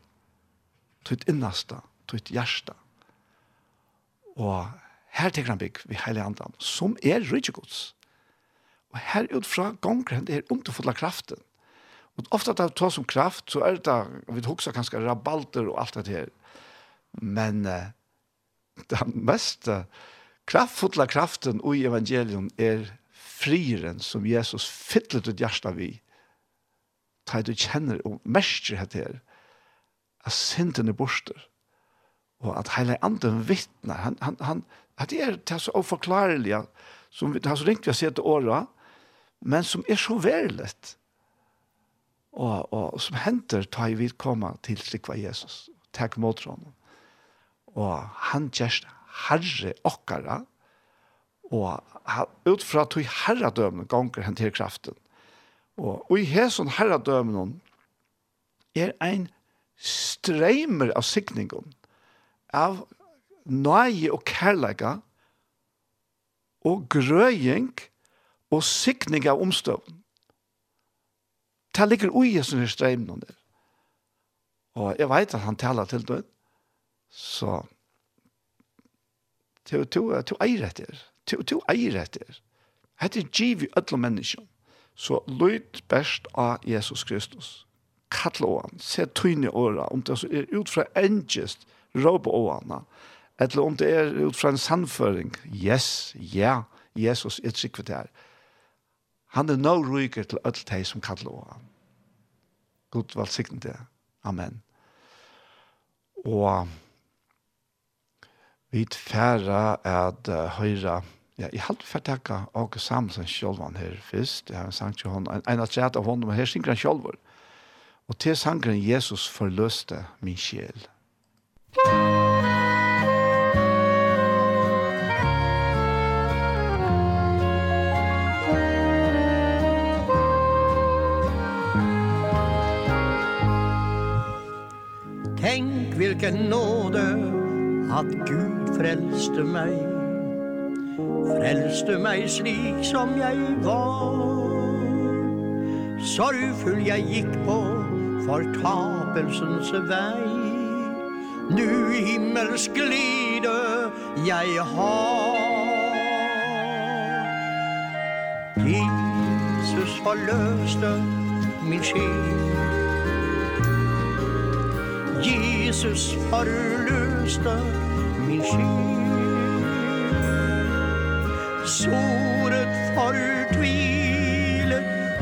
Til et innaste, til et hjerte. Og her tenker han bygg vi heilig andan, som er rydgjegods. Og her utfra gonger han det her underfulla kraften. Og ofta det tas om kraft, så er det, vi hoksa kanskje rabalter og alt det her. Men uh, den mest kraftfulla kraften i evangelium er friren som Jesus fyller ut hjärsta vi. Ta du kjenner og mestrer det her. At synden er borster. Og at hele anden vittner. Han, han, han, at det er det så oforklarlige som vi har så ringt vi har sett året, men som er så verlet. Og, og som henter tar vi komme til slik var Jesus. Takk mot honom. Og han gjerst herre okkara, og ut fra tog herredømene ganger han til kraften. Og, og i hesson herredømene er ein streimer av sikningen av nøye og kærlega og grøying og og sikning av omstøvn. Det ligger ui i sånne streimen der. Og jeg vet at han taler til det. Så to to to eier etter. To to eier etter. Hette giv i alle mennesker. Så lyd best av Jesus Kristus. Kattle å han. Se tøyne åra. Om det er ut fra engest, råpe å han. Eller om det er ut fra en sannføring. Yes, ja, Jesus er trygg her. Han er nå ryker til alt de som kallar av ham. God valgsikten det. Amen. Og vi tfæra at uh, høyre, Ja, jeg hadde for takka Åke Samson Kjolvan her først. Jeg har en sang til hon, en, en at jeg av men her synger han Kjolvor. Og til sangren Jesus forløste min sjel. Musikk Tänk vilken nåde att Gud frälste mig Frälste mig slik som jag var. Sorgfull jag gick på fortapelsens väg Nu himmels glide jag har. Jesus förlöste min själ Jesus forløste min skyld Såret for tvile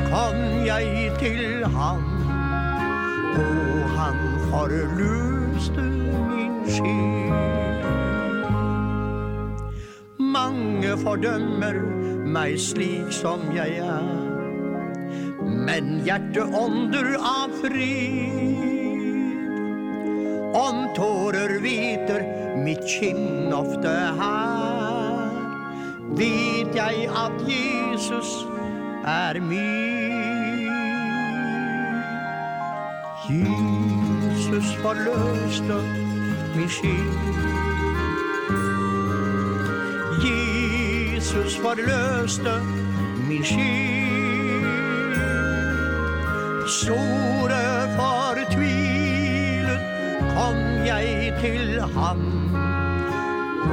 kom jeg til ham Og han forløste min skyld Mange fordømmer meg slik som jeg er Men hjerte ånder av fred bryter mitt kinn ofte her. Vet jeg at Jesus er min. Jesus forløste min skinn. Jesus forløste min skinn. Store for kom jeg til ham.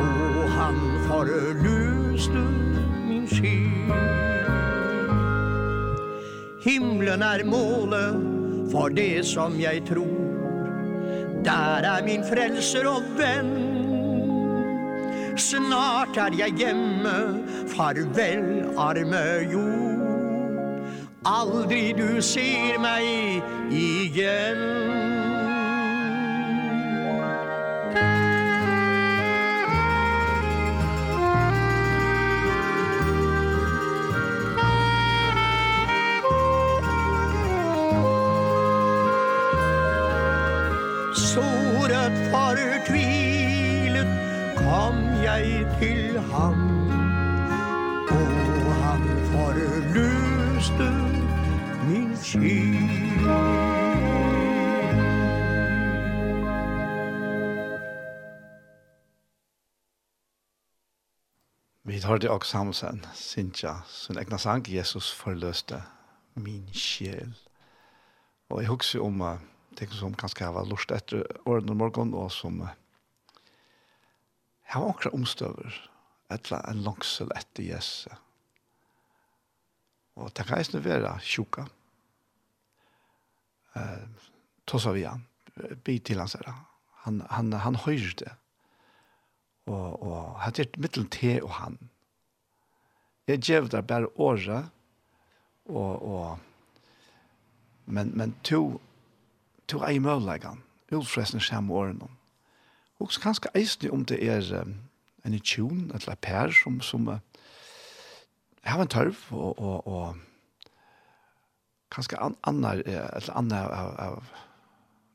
Og han forløste min sky. Himlen er målet for det som jeg tror. Der er min frelser og venn. Snart er jeg hjemme, farvel arme jord. Aldri du ser meg igjen. hørte også Samson, Sintja, sin egna sang, Jesus forløste min sjel. Og jeg husker om uh, ting som kanskje har vært lurt etter årene om morgenen, og som uh, har var akkurat omstøver, etla en langsel etter Jesus. Og det kan jeg være tjuka. Uh, Tossa vi han, by til han, sier Han, han, han høyrer det. Og, og hatt er mittel til og han. Jeg gjev det bare året, og, og, men, men to, to er i møllegen, utfrestene kommer årene. Og så kanskje eisende om det er um, en tjun, et lapær, som, som uh, har en tørv, og, og, og kanskje an, annar, eller annar av, av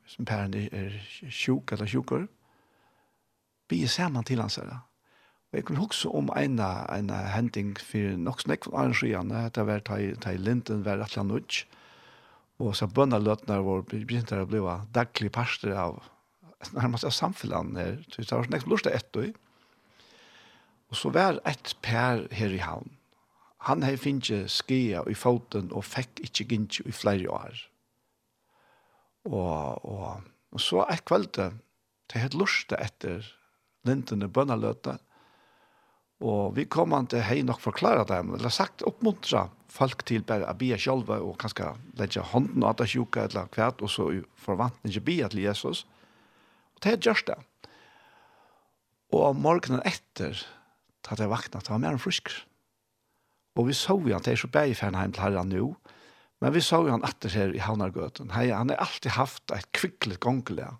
som pæren er sjuk eller sjukker, blir sammen til hans herre Og jeg kunne huske om en, en hending for nok snakk fra arrangerne, det var ta i Linden, var rett og slett Og så bønna løtene vår begynte å bli daglig parster av nærmest av samfunnet her. Så det var snakk lurt til ett år. Og så var ett per her i havn. Han hei finnje skia i foten og fekk ikkje gintje i flere år. Og, og, og så et kveld, det hei lurt etter lintene bønnaløte. Og vi kom an til hei nok forklare dem, eller sagt oppmuntra folk til bare å bia sjølve og kanskje legge hånden av det sjuka eller kvart, og så forvantning ikke bia til Jesus. Og det er gjørst det. Og morgenen etter, da jeg vakna, det var mer enn frisk. Og vi så jo han, det er så bare i Fernheim til herren nå, men vi så jo han etter her i Havnargøten. Hei, han har alltid haft et kvikkelig gongelig.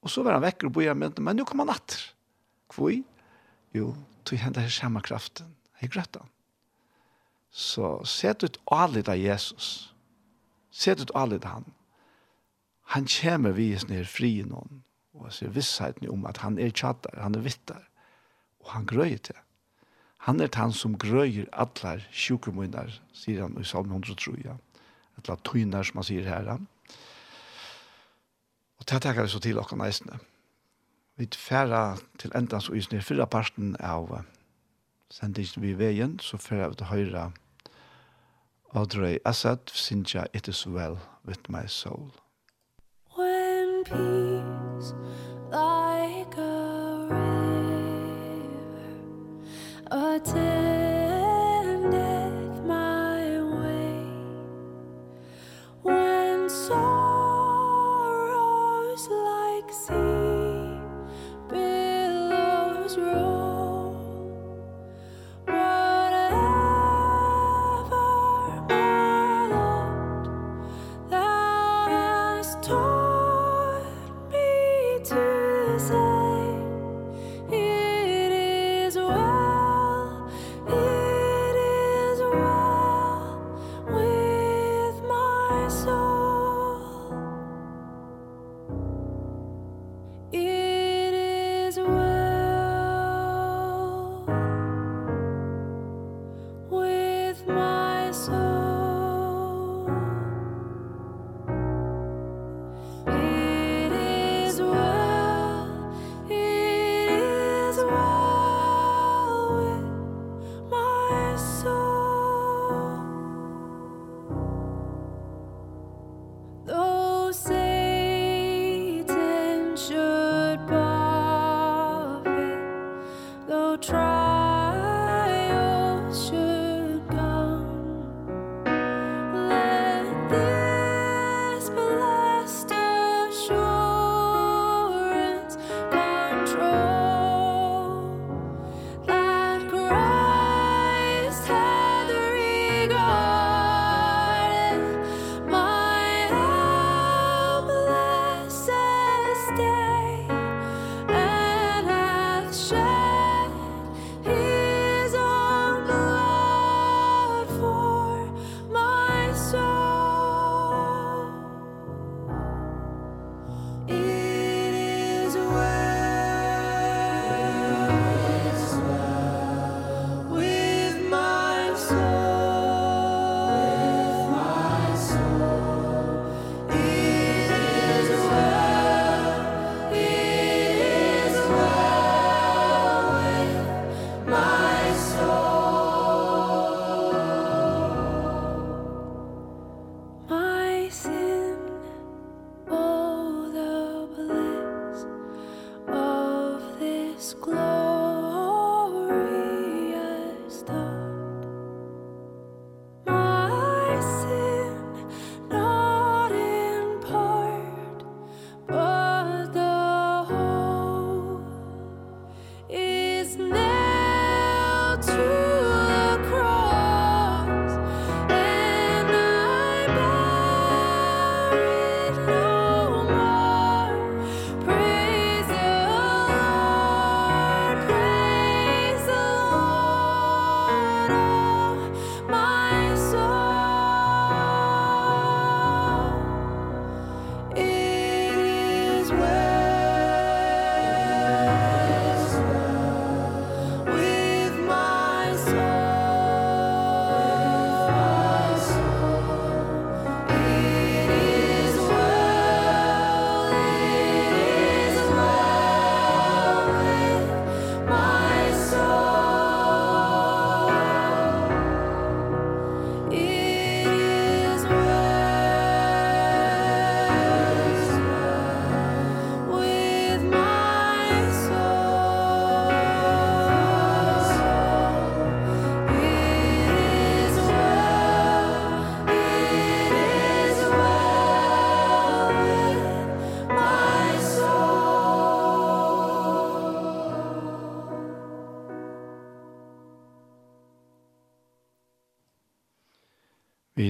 Og så var han vekker og bojer med, men nå kom han etter. Hvor? Jo, tog henne her samme kraften. Jeg grøtte han. Så set ut alle av Jesus. Set ut alle av han. Han kommer vi oss ned fri noen. Og ser vissheten om at han er tjattar, han er vittar. Og han grøyer til. Han er han som grøyer atler sjukermunner, sier han i salm 100, tror Ja. Atler tøyner, som han sier her. Og det tenker vi så til dere neisene. Ja vi færa til endans og isne fyrra parten av sendingen vi veien, så færa vi til høyra Audrey Assad, Sinja, It is well with my soul. When peace like a river attends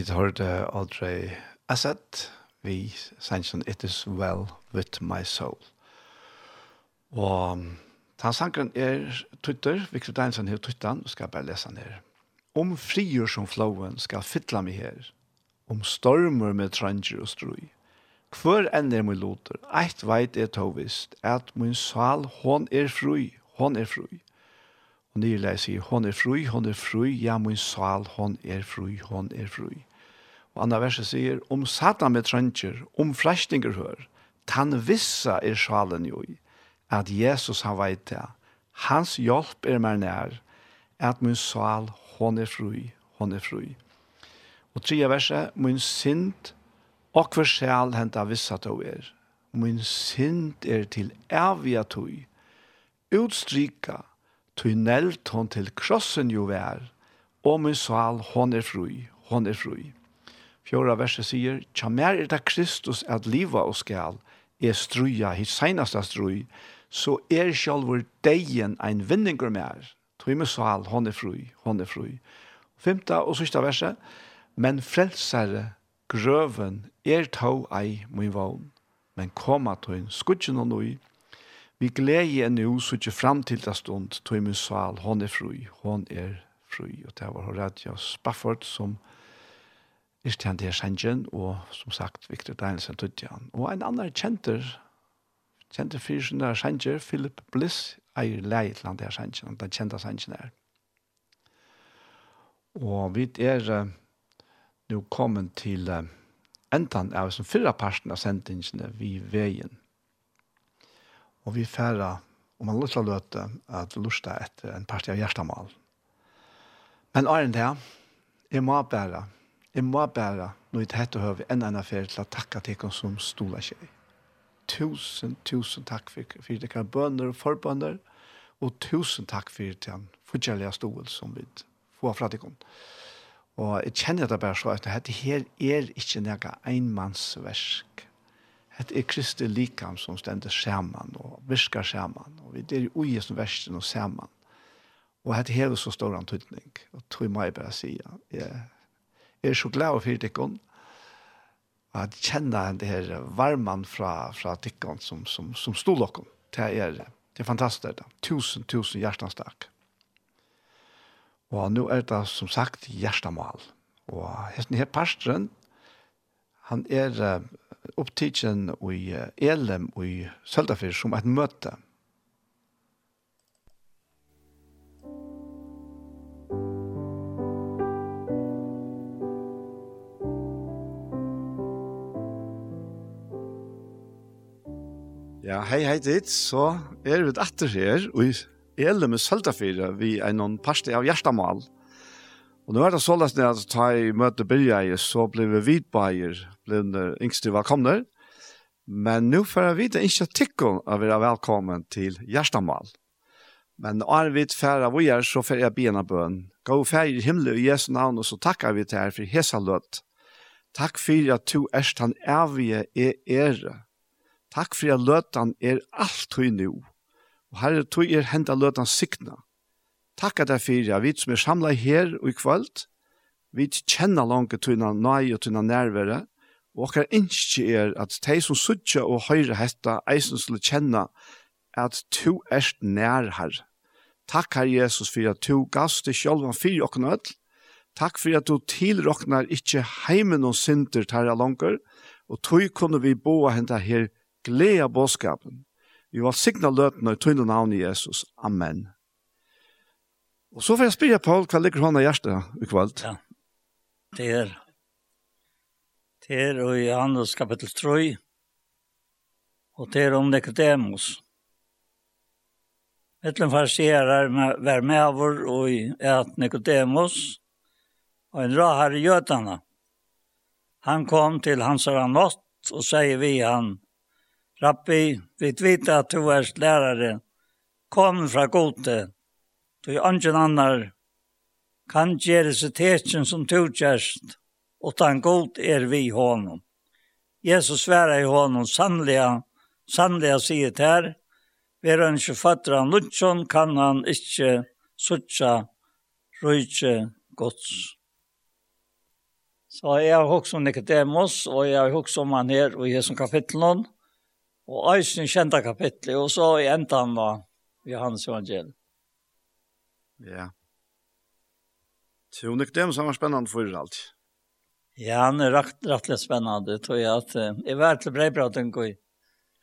vi hørte Audrey Asset, vi sannsyn It is well with my soul. Og den sangen er Twitter, Victor Deinsen her Twitter, og skal bare lese den her. Om frier som flowen skal fytla meg her, om stormer med tranger og strøy. Hvor enn er min loter, eit veit er tovist, at min sal, hon er fri, hon er fri. Og nye sier, hon er fri, hon er fri, ja, min sal, hon er fri, hon er fri. Og andre verset sier, om satan med trøntjer, om fræstinger hør, tan vissa er sjalen jo i, at Jesus han veit det, hans hjelp er mer nær, at min sal, hon er fru, hon er fru. Og tredje verset, min synd, og hver sjal henta vissa to er, min synd er til evige tog, utstrika, tog nelt hon til krossen jo vær, og min sal, hon er fru, hon er fru. Fjorda verset sier, «Tja mer er det Kristus at liva og skal, er struja, hitt senasta strui, så er sjálfur deien ein vinningur mer. Tøyme sal, hon er fru, hon er fru. Femta og sista verset, «Men frelsare grøven er tau ei min vogn, men koma tøyn skudgen og nøy, vi glede enn jo sutje fram til det stund, tøyme sal, hon er fru, hon er fru». Og det var Horatio Spafford som Irstian der Schengen, og som sagt, Victor Danielsen Tudjan. Og en annen kjenter, kjente fyrsyn der Schengen, Philip Bliss, eier leitland der og den kjente Schengen er. Og vi er uh, nå kommet til uh, enden av som fyrre parten av sendingene vi veien. Og vi færre, om man lurer til å løte, at lurer etter en parti av hjertemål. Men åren det, jeg må bare Jeg må bare, når jeg hette høver, enn en affære til å takke til dere som stoler seg. Tusen, tusen takk for, for dere bønner og forbønner, og tusen takk for den forskjellige stål som vi får fra dere. Og jeg kjenner det bare så at dette her er ikke noe enmannsversk. Hette er Kristi likam som stender sammen og virker sammen. Og vi er ui som versen og sammen. Og hette her er så stor antydning. Og tog meg bare si, jeg er så glad for tikkon, at kjenne det her varmen fra, fra tikkon som, som, som stod dere. Det er, det er fantastisk. Da. Tusen, tusen hjertens takk. Og nå er det som sagt hjertemål. Og hesten her pastoren, han er opptidsen i Elem og i Søltafyr som et møte. Mm Ja, hei, hei dit, så er vi etter her, og i Ele med Søltafire, vi er noen parste av hjertemål. Og nå er det så løsning at ta i møte Birgeir, så ble vi vidbeier, ble under yngste velkomne. Men nå får jeg vite ikke tikkene å være velkommen til Gjertamal. Men når vi færre vi er, så får jeg bena bøn. Gå færre i himmelen i Jesu navn, og så takker vi til her for hesa løtt. Takk for at du er han evige er ære. Takk for at løtan er alt høy nu, og herre tog er henda løtan sikna. Takk at jeg fyrir at vi som er samla her og i kvöld, vi kjenner langt tøyna nøy og tøyna nærvere, og okkar innskje er at de som suttja og høyre hetta eisen skulle kjenne at to erst nær her. Takk her Jesus for at to gavst til sjølvan fyrir okkar nødl, Takk for at du tilroknar ikkje heimen og synder tæra langer, og tog kunne vi boa henta her glede av bådskapen. Vi var signa løtene i tøyne navn i Jesus. Amen. Og så får jeg spyrja Paul, hva ligger hånda i hjertet i kveld? Ja, det er det er i Johannes kapittel 3 og det er om Nicodemus. Etlen farserar var med vår og i at Nicodemus og en rar i Gjøtana. Han kom til hans rann og sier vi han, Rappi, vi vet at du er lærere. kom fra gode, du er ingen annar, kan gjøre seg tetjen som du gjerst, og tan god er vi honom. Jesus sværa i honom, Sannlega, sannlega sier her, Vi er ikke fatter han lutsjon, kan han ikke suttja rujtje gods. Så jeg har hokst om Nicodemus, og jeg har hokst om han her i Jesu kapittelen, Og eisen kjenta kapitlet, og så i endan da, i hans evangelium. Ja. Så hun er dem som var spennende for alt. Ja, han er rett, rettelig spennende, tror jeg at eh, jeg var til breibraten i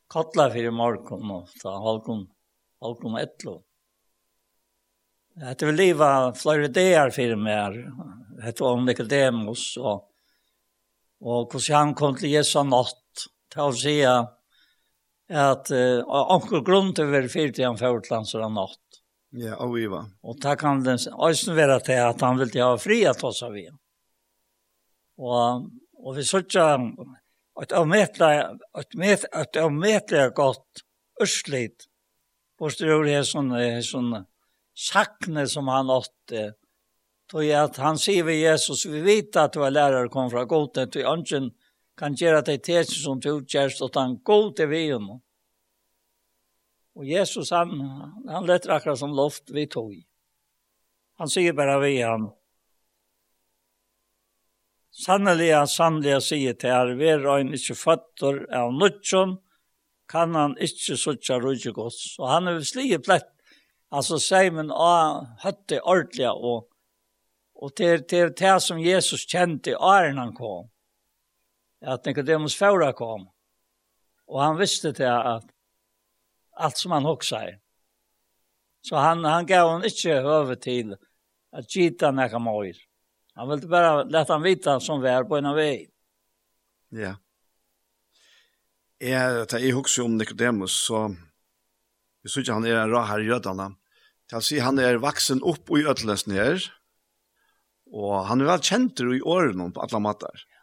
Kotla for i morgen, og ta halvkom, halvkom etlo. Det vil livet flere ideer for meg, hette var Nicodemus, og, og hvordan han kom til Jesu natt, til å si at at uh, anker grunn til å være fyrt i han fjordland så han natt. Ja, og vi var. Og da kan det også være til at han vil ha fri at oss av igjen. Og, og vi så ikke at det er medelig godt ørslit bortsett over det sånne, sånne sakne som han åtte. Tog jeg at han sier ved Jesus, vi vet at du er lærere kom fra godet, vi ønsken kan gjøre de teser som du utgjørst, og han går til veien. Og Jesus, han, han letter akkurat som loft vi tog. Han sier bare vi han, Sannelig, sannelig, sier til her, vi er en ikke fatter av nødtjen, kan han ikke suttje rydde gods. Og han er slige plett, altså sier man, å, høtte ordentlig, og, og til, til det som Jesus kjente i åren han kom at Nicodemus fåra kom. Och han visste det att allt som han hoxar. Så han, han gav hon inte över till att gita näka mojr. Han ville bara låta han vita som vär på en väg. Ja. Jag det i hoxar om Nicodemus så vi såg han är en rå här i jødene. Til å si han är vaksen upp i i her, Och han er väl kjent i åren på alla mattar. Ja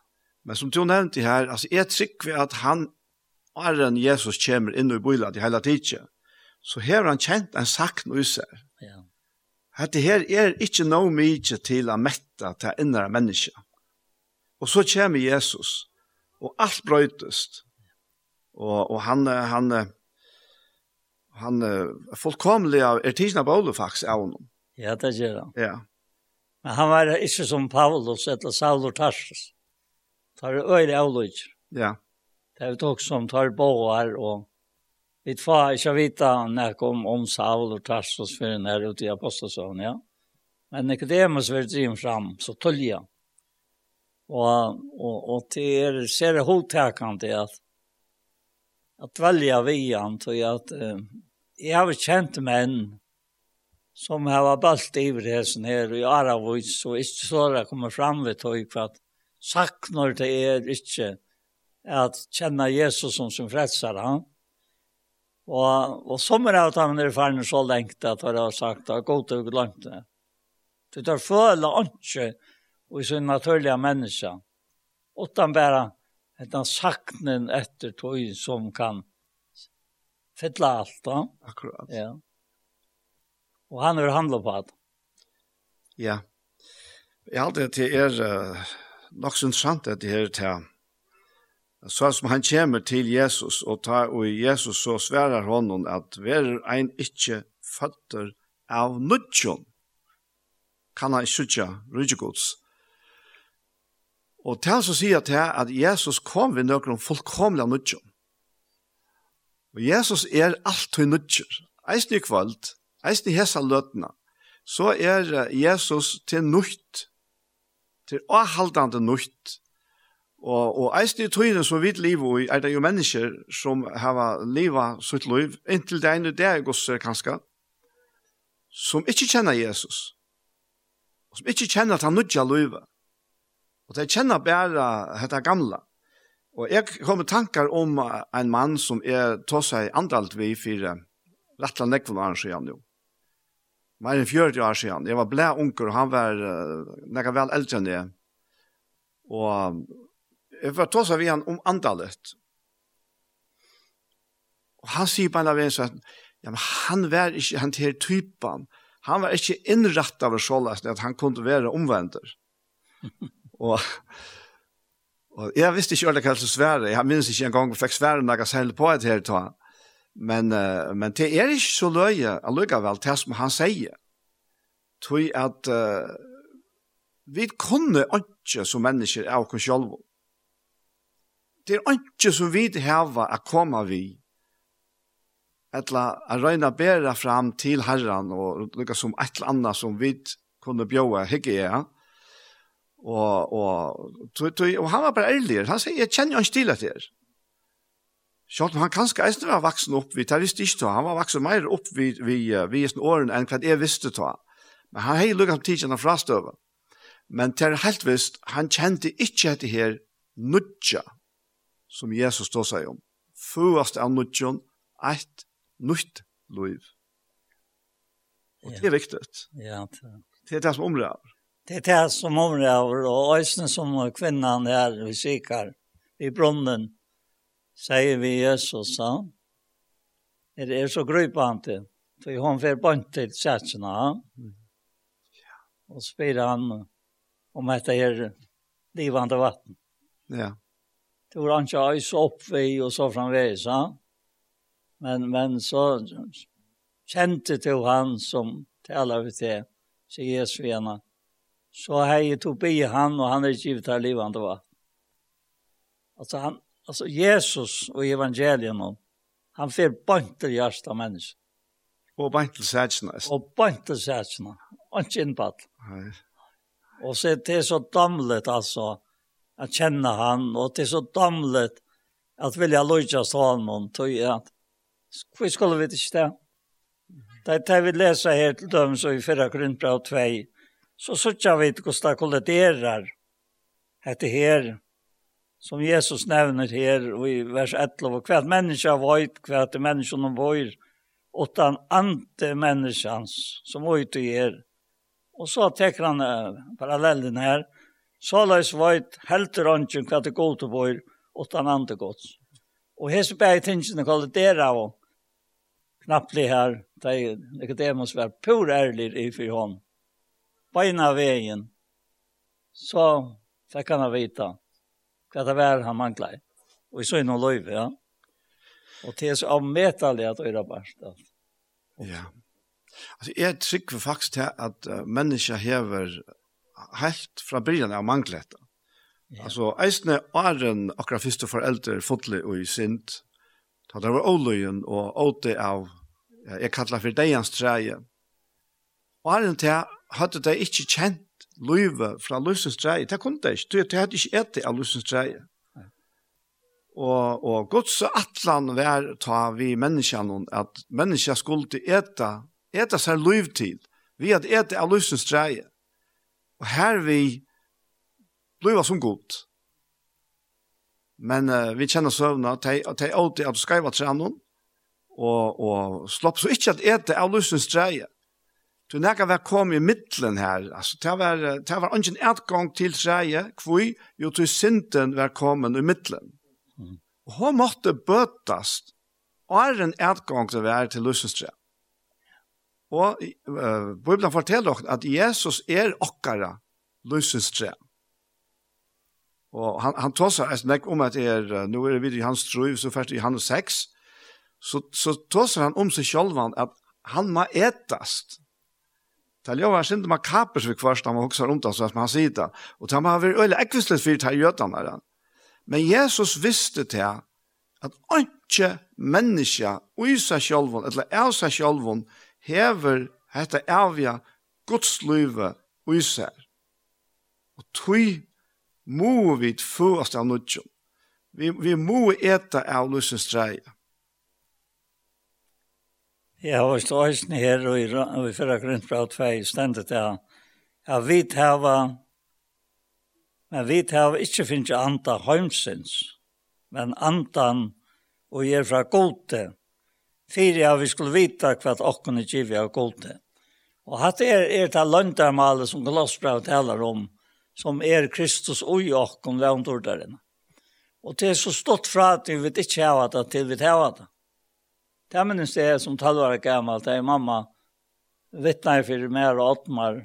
Men som du nevnte her, altså, jeg trykker at han, Arren Jesus kommer inn i bøyla til hele tiden, så har han kjent en sakn og seg. Ja. At det her er ikke noe mye til å mette til innere mennesker. Og så kommer Jesus, og alt brøytest. Og, og han, han, han, er fullkomlig av er tidsene på Ole faktisk av honom. Ja, det gjør han. Ja. Men han var ikke som Paulus eller Saul og Tarsus tar øyre avløy. Ja. Det er folk som tar båer og vi får ikke vite når om, om Saul og Tarsus for den her ute i Apostelsøen, ja. Men Nicodemus vil drive fram, så tølger han. Og, og, og til er ser det hodtakende at at velja vian til at uh, jeg har kjent menn som har balt ivresen her i Aravois og ikke så det kommer fram ved tog for at saknar det er ikke at kjenne Jesus som sin frelser han. Og, og som er at han er ferdig så lengt at han har sagt at god og glemt det. Du tar føle ikke og sin naturlige menneske. Utan bare at han saknen etter tog som kan fylla alt. Da. Akkurat. Ja. Og han vil handlet på det. Ja. Jeg har alltid til er nok så interessant at det her til så som han kommer til Jesus og, tar, og i Jesus så sverar honom at ver ein ikkje føtter av nudjon kan han ikkje sutja rydgjegods. Og til så sier til at Jesus kom ved nøkron fullkomlig av nudjon. Og Jesus er alt hun nudjer. Eisen i kvöld, eisen i hesa løtna, så er Jesus til nudt til avhaldande nøyt. Og, og eist i tøyden som vi lever i, er det jo mennesker som har livet sitt liv, inntil det ene det er gosser kanskje, som ikke kjenner Jesus, og som ikke kjenner at han nødja livet. Og de kjenner bare dette gamle. Og jeg kom med tankar om en mann som er tog seg andalt vi for rettelig nekvun og arrangøren jo mer enn 40 år siden. Jeg var blæ unker, og han var uh, nekka vel eldre enn det. Og jeg var tås av igjen om andalet. Og han sier på en av en sånn, ja, men han var ikke han til typen. Han var ikke innrett av så løsning at han kunne være omvendt. <laughs> og, og jeg visste ikke ordentlig hva som svære. Jeg minns ikke en gang jeg fikk svære når jeg selv på et her tatt. Men, uh, men det er ikke så løye allikevel til som han sier. Tøy at uh, vi kunne ikke som mennesker av oss selv. Det er ikke som vi har å komme vi. Etla å røyne bedre fram til Herren og lukka som et eller annet som vi kunne bjåa hygge ja. Og, og, tøy, tøy, og han var bare ærlig. Han sier, jeg kjenner jo en stil etter. Sjalt han kanskje eisen var vaksen opp vi det visste ikke to, han var vaksen mer opp vi, vi, vid eisen åren enn hva jeg visste to. Men han har lukket tidsen av frastøve. Men til helt visst, han kjente ikke etter her nudja, som Jesus stod seg om. Først av nudjon, eit nytt liv. Og det er viktig. Ja, det, det er det som omrøver. Det er det som omrøver, og eisen som kvinnan er, vi sikker, i brunnen, sier vi Jesus, sa. Er det så grøypante, for hon fer bant til sætsina. Og spyr han om dette er livande vatten. Ja. Det var han ikke øys opp vi og så framveis, sa. Men, men så kjente til han som taler vi til, sier Jesus igjen. Så hei tog be han, og han er givet her livande vatten. Altså han, altså Jesus og evangelien, han fer bant til hjørsta menneske. Og bant til sætsna. Og bant til sætsna. Og ikke innpatt. Og så det er så damlet, altså, at kjenne han, og det er så damlet at vilja løyja stålen, tog jeg at, hva skulle vi ikke det? Det er det vi leser her til dem, så i 4 Grunnbra 2, så sørger vi hvordan det kolliderer etter her, som Jesus nevner her i vers 11, og hva hvert menneske veit, hvert menneske noen vår, utan ante menneskans som veit og gjør. Og så tekker han uh, parallellen her, så løs veit helter ånden hva det går til vår, utan ante gods. Og hese bare tingene kallet dere av, det her, de Nicodemus var pur ærlig i for hånd. Beina veien, så fikk han vita hva det var han manglet. Og i sånn og løyve, ja. Og til så avmetallig at øyre barst. Ja. Altså, jeg trykker faktisk til at uh, mennesker hever helt fra byrjan av manglet. Ja. Altså, eisne åren akkurat første foreldre fotlig og i sint, da det var åløyen og åte av, jeg kallar for deians treie. Åren til hadde de ikke kjent løyve fra løsens dreie, det kunne det ikke, det hadde ikke etter av løsens dreie. Og, og Guds atlan var ta vi menneskene, at mennesker skulle eta, eta seg løyv til, vi hadde etter av løsens dreie. Og her vi løyva som god. Men uh, vi kjenner søvna, at de åte at du skreiva trennen, og, og slopp så ikke at eta av løsens dreie. Så när jag var kom i mitten här, alltså det var det var ingen utgång till Sverige, kvui, jo till synden var kommen i mitten. Mm. Och hon måste bötas. Och är en utgång till vär till Lussestre. Och uh, Bibeln fortäller oss att Jesus är okkara Lussestre. Och han han tossar alltså näck om att är nu är det i hans tro så först i Johannes 6 så så tossar han om sig själv att han må ätast Det er jo en synd man kaper seg først når man hokser om det, så han sier det. Og det har vært øyelig ekvistlet for det gjøtene. Men Jesus visste til at ikke menneske i seg selv, eller av seg selv, hever dette avgjør Guds liv i seg. Og tog må vi få oss av nødgjøn. Vi, vi må ete av løsens treie. Jeg har vært høysen her og i og i fyrre grunn fra tvei stendet jeg. Jeg vi hava, men vi hava ikke finnes anta heimsins, men antan og jeg er fra gode. Fyre jeg vi skulle vite hva åkken er givet av gode. Og hatt er, er det løndermalet som Glossbrev taler om, som er Kristus og åkken løndorderen. Og det er så stått fra at vi vet ikke hva det til vi hava det. Det minnes jeg som talvare gammel, det er mamma vittnar for mer og åttmar,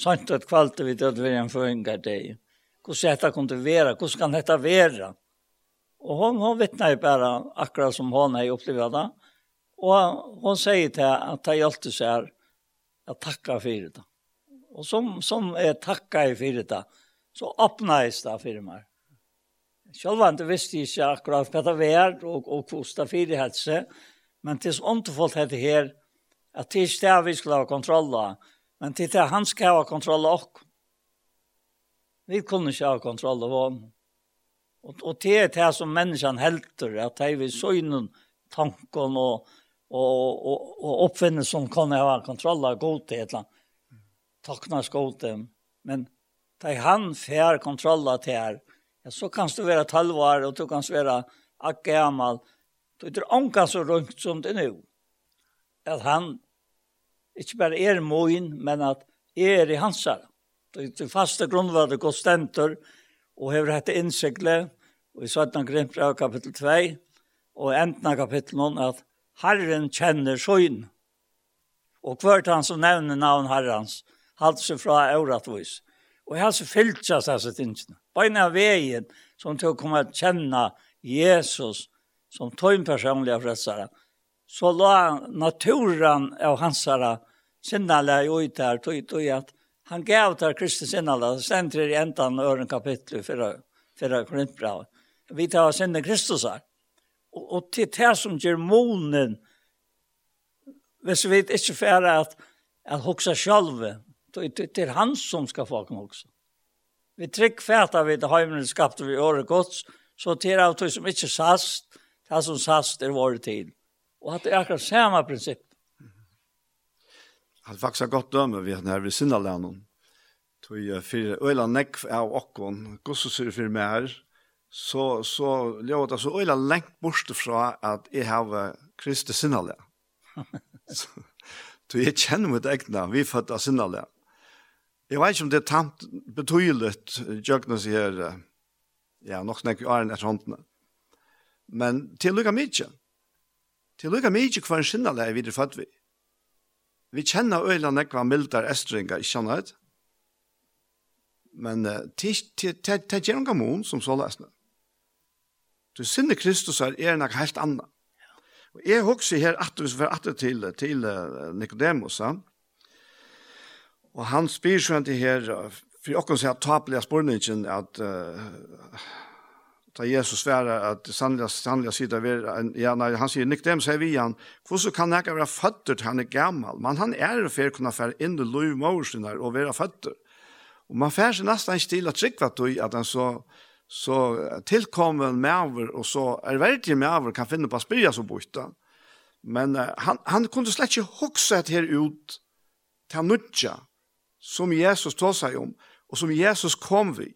sånt at kvalte vi død vi en føringar deg. Hvordan dette kunne være, hvordan kan dette være? Og hon, hon vittnar jo bare akkurat som hon har opplevd det. Og hon sier til at det hjelpte seg her, at takka for det. Og som, som er takka i for det, så åpnes det for meg. Selv om jeg ikke visste ikke akkurat hva det var, og, og hvordan det for det helse, men det er ondfullt dette her, at det er ikke det vi skal ha kontroll av, men det er det han skal ha kontroll av oss. Vi kunne ikke ha kontroll av oss. Og, og det er det som menneskene helter, at det er vi søgnen, tanken og, og, og, og som kan ha kontroll av godhet, taknas godhet, men da han får kontroll av det her, ja, så kan du være talvar, og du kan være akkamal, Det er anka så rundt som det nu. At han, ikke bare er moin, men at er i hansar. Det er faste grunnvater går stentor, og hever hette innsikle, og i 17. grimpra kapittel 2, og enden av kapittel 1, at Herren kjenner søgn. Og hvert han som nevner navn Herrens, halte seg fra euratvis. Og her så seg disse tingene. Bare av veien som til å komme å kjenne Jesus som tog personliga frälsare, så la naturen av hansara sinnala i ut här, tog ut att han gav till Kristus sinnala, sen till i ändan ören kapitel i förra, förra Korintbrav. Vi tar sinne Kristus här. Och, och till det som ger månen, hvis vi ikke får at, at hoksa själva, det er han som skal få kan huxa. Vi trygg vi til heimene skapte vi året gods, så til av som ikke sast, Det som sast er våre tid. Og at det er akkurat samme prinsipp. Han faktisk har godt døme vi har ved Sindalænen. Tog for øyla nekv av okkon, gossesyr for meg her, så, så løy det så øyla lengt bort fra at jeg har Kristi Sindalæ. Så jeg kjenner mitt egna, vi er født av Sindalæ. Jeg vet ikke om det er tamt betydelig, Jøgnes her, ja, nok snakker i åren etter håndene. Men til lukka mykje. Til lukka mykje hva en skinnale er videre fatt vi. Vi kjenner øyla nekva mildar estringar, ikke annet. Men det gjør noen gamon som så lesne. Du sinne Kristus er er nek helt anna. Og jeg husker her at vi får atter til, til Nicodemus, ja. og han spyr sånn til her, for jeg kan si at tapelige spørningen at uh, Da Jesus svarer at sannelig, sannelig sier det, ja, nei, han sier, Nikdem, sier vi han, hvordan kan jeg være føtter til han er gammel? Men han er for å kunne være inn i lov morsen og være føtter. Og man færer seg nesten ikke til at trykva tog at han så, så tilkommer med og så er verdig med kan finne på å spyrja så bort. Men uh, han, han kunne slett ikke hokse et her ut til nødja som Jesus tog seg om, og som Jesus kom vi.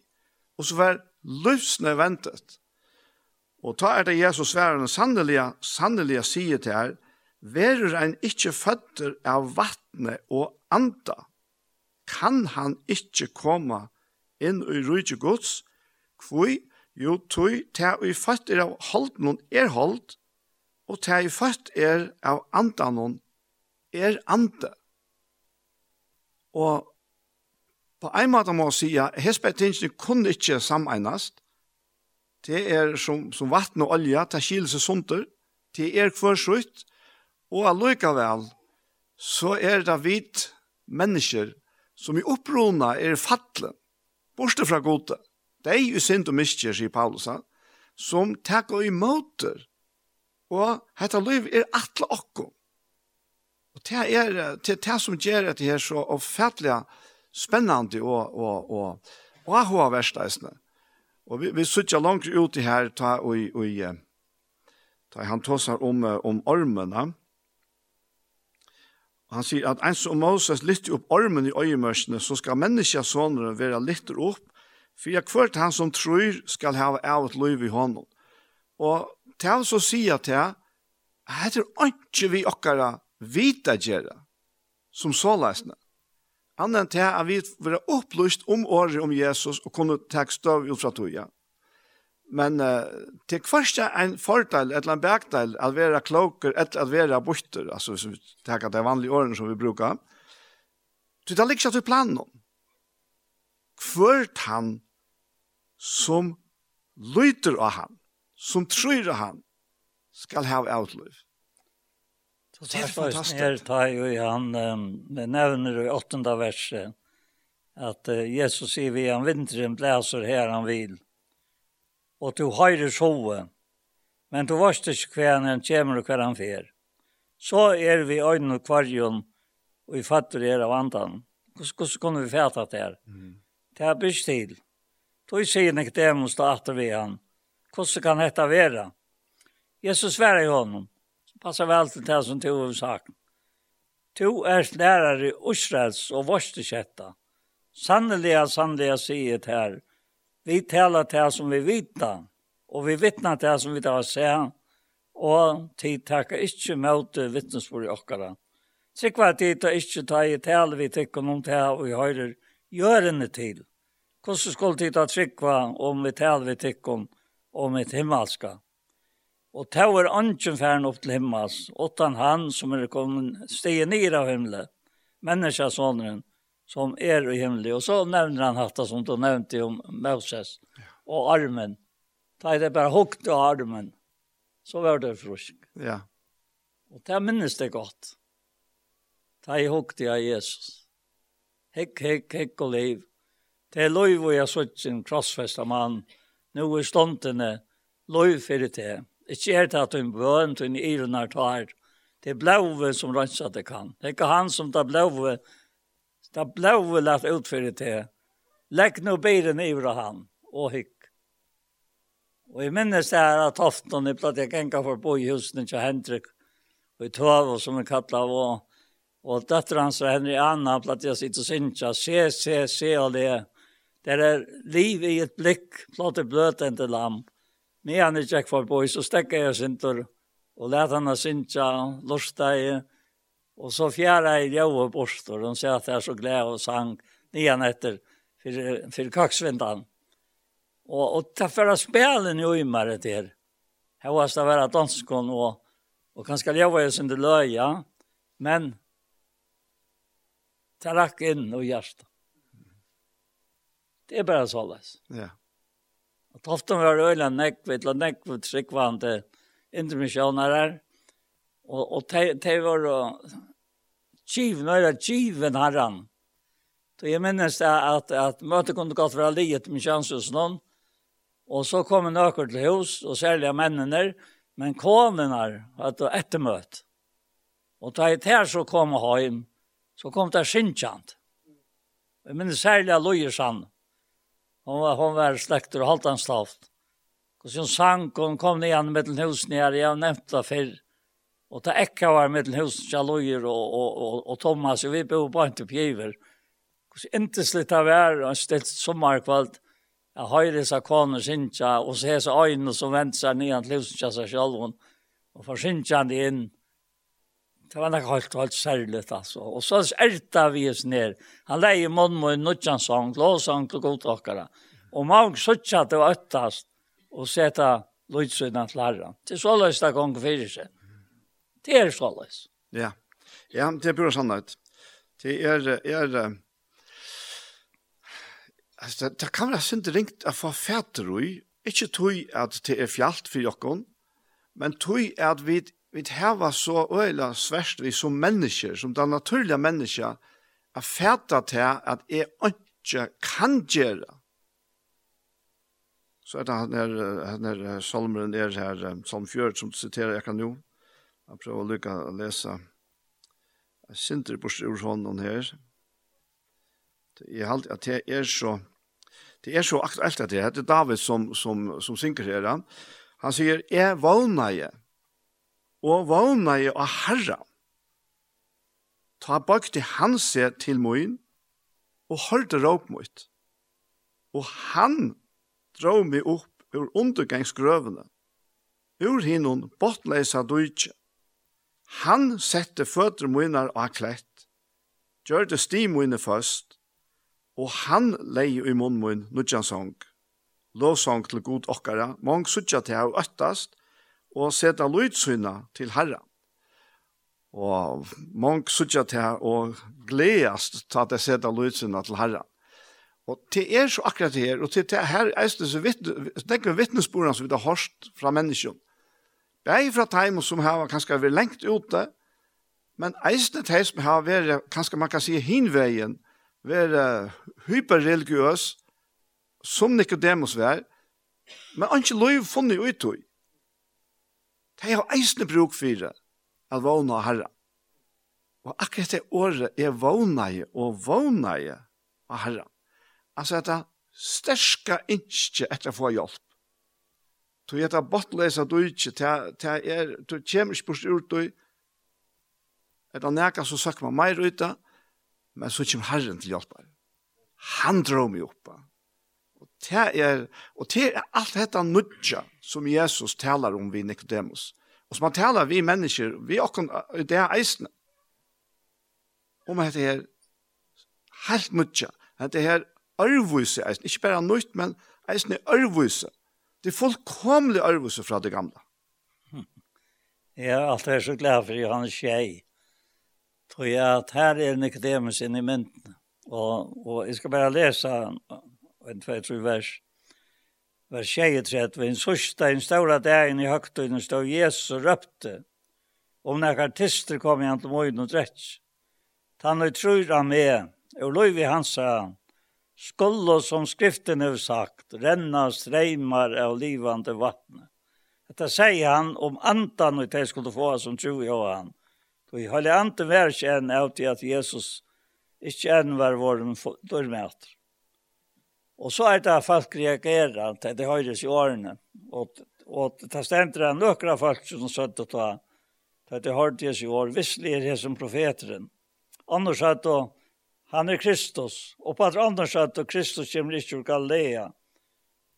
Og så var livsnødvendet. Og ta er det Jesus sværende sannelige, sannelige sier til her, verur ein ikkje føtter av vattnet og anda, kan han ikkje koma inn i rujtje gods, kvui, jo tui, ta i føtt er av holdt noen er holdt, og ta i føtt er av anda noen er ande. Og På en måte må jeg si at hespetingene kunne ikke sammenast. Det er som, som vatten og olje, det skiler seg sunter, det er kvørsrutt, og allikevel så er det vidt mennesker som i opprona er fattelen, borte fra gode. Det er jo synd og miskjer, sier Paulus, som takker i måter. Og dette liv er atle okko. Og det er det, er det som gjør at det er så oppfattelig spennende og, og, og, og ha versteisene. Og vi, vi sitter langt ut i her, ta, og, og, ta, han tåsar om, om ormene. Han sier at en som Moses lytter opp ormen i øyemørsene, så skal menneskja sånne være lytter opp, for jeg kvart han som tror skal ha av et liv i hånden. Og til så sier jeg til, heter ikke vi okkara vita gjøre, som så løsne. Annan til at vi var opplyst om året om Jesus og kunne ta støv ut fra tøya. Men uh, til kvarst en fordel, et eller annet bakdel, at være kloker, et eller annet være borter, altså hvis vi tar det vanlige årene som vi bruker, så det er ikke til planen. Hvert han som lyter av han, som tror av han, skal ha outlive. Så det er fantastisk. Her tar jo han nevner i åttende verset at Jesus sier vi han vinteren blæser her han vil. Og du høyre sove, men du varst ikke hver han kommer og hver han fer. Så er vi øynene kvarjon og vi fatter her av andan. Hvordan kunne vi fæta det her? Det er bryst til. Då sier ikke det måste atter vi han. Hvordan kan dette være? Jesus sverre i honom. Passa vel til det som du har sagt. Du er lærer i Osrels og Vorstekjetta. Sannelig, sannelig sier det her. Vi taler det som vi vita, og vi vittnar det som vi har sett, og tid takker ikke møte vittnesbord i okkara. Sikva tid tar ikke ta i tale vi tykker om det og vi høyrer gjørende til. Hvordan skulle tid ta trykva om vi tale vi tykker om, om et himmelska? Og ta er anken færen opp til himmels, åttan han som er kommet stige nir av himmelen, menneskesåneren som er i himmelen. Og så nevner han hatt som du nevnte om Moses og armen. Ta det bare hukt av armen, så var det frusk. Ja. Og det minnes det godt. Da er hukt av Jesus. Hekk, hekk, hekk og liv. Det er lov og jeg sutt sin krossfesta mann. Nå er ståndene lov for det til. Ikke er det at hun bøn, hun er hun tar. Det er blåve som rønsa det kan. Det er ikke han som det blåve. Det er blåve lagt utføre til. Legg nå bilen i han, og hykk. Og jeg minnes det her at often jeg platt jeg genka for bo i husen til Hendrik, og i Tove, som jeg kallar og Og døtter hans og Henry Anna, platt jeg sitter og synsja, se, se, se og det. Det er liv i et blikk, platt jeg bløt en til lamp. Men han ikke gikk forbi, så stekker jeg sinter, og let han sinja, lusta i, og så fjerde jeg og bostor, og sier at jeg er så glad og sang, nian etter, for, for kaksvindan. Og, og ta fyrra spelen i uimare til. Her her var det være danskon, og, og kanskje ljøve jeg sinter løya, men det rakk inn og hjertet. Det er bare så løs. Ja. Yeah. Og toften var øyla nekve, til nekve tryggvande intermisjonerer. Og, og te, te var og kiv, nøyra herran. Så jeg minnes det at, at møtet kunne gått fra livet med kjanshusen noen. Og så kom en øker til hus, og særlig av mennene, men konen her hadde ettermøtt. Og da jeg til så kom hjem, så kom det skinnskjent. Jeg minnes særlig av Løyersand. Hon var, hon var slektor och halvt anstavt. Och sen sank hon kom ner med den husen här. Jag nämnde det förr. Och ta ekka var med den husen Jaloyer och, och, och, och Thomas. Och vi bor på inte på giver. Och så inte slita vär. Och ställt sommarkvalt. Jag har det så koner sinja Och så är så ögonen som vänder sig ner till husen sig. Och för synja in. Det var nok helt, helt særligt, altså. Og så ærta vi oss ned. Han leie mån med en nødjansang, låsang til godtakere. Og mange søtja til å øttast og seta løytsøyna til herren. Det er så løs det gong fyrir seg. Det er så løs. Ja, ja det er pura sannhet. Det er, er altså, det det kan være synd ringt å få fæter i, ikke tog at det er fjallt for jokken, men tog at vi vi hava så øyla sverst vi som mennesker, som det naturlige mennesker, er fæta til at jeg ikke kan gjøre. Så er det han er, han er salmeren er her, salm 4, som siterer jeg kan jo. Jeg prøver å lykke å lese. Jeg synder på styrer hånden her. Jeg har alltid at det er så, det er så aktuelt at det er. Det er David som, som, som synker her. Han sier, jeg vågner jeg og vågna i å herra. Ta bøkte han seg til moin, og hørte råp mot. Og han dro meg opp ur undergangsgrøvene, ur hinnon bortleisa dujtje. Han sette føtter moinar av klett, gjør det sti moine først, og han leie i munnen min nudjansong, lovsong til god okkara, mong suttja til av øttast, og seta lydsyna til Herren. Og mong sutja til og gledast til at jeg seta lydsyna til Herren. Og til er så akkurat det her, og til det her er det så vittne, vittnesbordene som vi har hørt fra menneskene. er fra teimen som har kanskje vært lengt ute, men eisne teg som har vært, kanskje man kan si hinveien, vært hyperreligiøs, som Nicodemus var, men ikke lov funnet ut i. De har eisne bruk for at vågna herra. Og akkurat det året er vågna og vågna i av herra. Altså at det sterska innskje etter å få hjelp. Du vet at bortlesa du ikke, det er, du kommer ikke bort ut du, er det nekka så søkker man mer ut men så kommer herren til hjelp. Han drar meg oppa det er, og det er alt dette nudja som Jesus talar om vi Nikodemus. Og som han talar vi mennesker, vi okken, det er eisne. Om dette er helt nudja, det er arvvise eisne. ikke bare nøyt, men eisne arvvise. Det er fullkomlig arvvise fra det gamle. Ja, alt er så glad for Johannes Kjei. Tror jeg at her er Nikodemus inn i mynden. Og, og jeg skal bare lese en tvei tru vers, vers 23, ved en sørste, en ståra dagen i høgtøyden stod Jesus og røpte, om nek artister kom igjen til møyden og drets. Tann og trur han med, og løyvi hans sa han, skulle som skriften har sagt, renna streimar av livande vattnet. Detta sier han om andan og det skulle få som tro i han. Då i höll andan världs kjenn av til at Jesus ikke enn var vår dörrmäter. Og så er det folk reagerer, til det høyres i årene. Og, og det stender det nøkra folk som søtt å ta, til det høyres i år, visselig er det som profeteren. Anders det han er Kristus, og på at Anders det Kristus kommer ikke ur Galilea,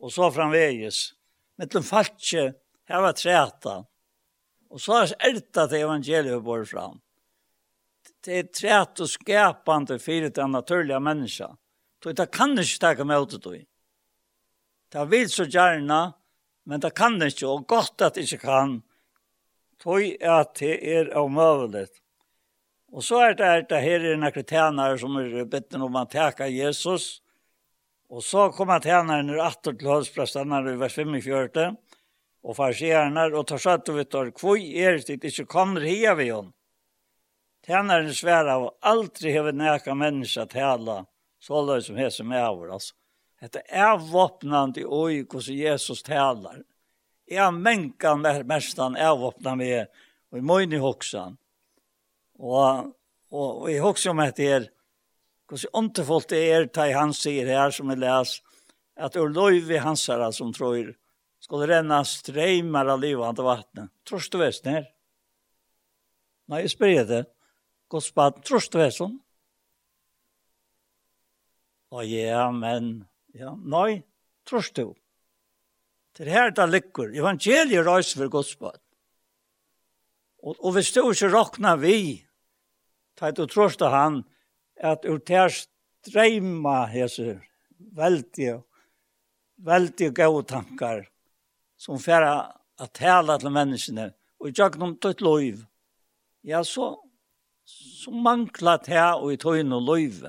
og så framveges. Men de falske her var treta, og så er det til evangeliet bor fram. Det er tret og skapande for det naturlige mennesket. Så det kan ikke takke med åter du. Det vil så gjerne, men det kan ikke, og godt at det ikke kan. Tøy at det er omøvelig. Og så er det at det her er noen tjenere som er bedt om å teke Jesus. Og så kommer tjenerne atter til høysprestene i vers 45, og farsierne, og tar satt og vet du, hvor er det ikke kommer her vi henne? Tjeneren sværer av aldri hevet neka menneska tala Så alla som här som är över alltså. Det är vapnande oj hur Jesus talar. Är mänkan där mestan är vapnad med och i mojni hoxan. Och och, i hoxan med det är hur ontefolt det är ta i han säger här som vi läs att Ulloyvi hansara som tror skulle renna strejmar av livande vattnet. Tror du väst när? Nej, jag spyrir det. Guds bad, tror du väst? Og ja, men, ja, nei, tror du. Det er her det ligger. Evangeliet reiser for godsbød. Og, og hvis du ikke råkner vi, tar du tror du han, at ur ter streima hese veldige, veldige gode tankar, som færa at tala til menneskene, og i tjøknum tøtt loiv. Ja, så, så mangla det og i tøyne loiv,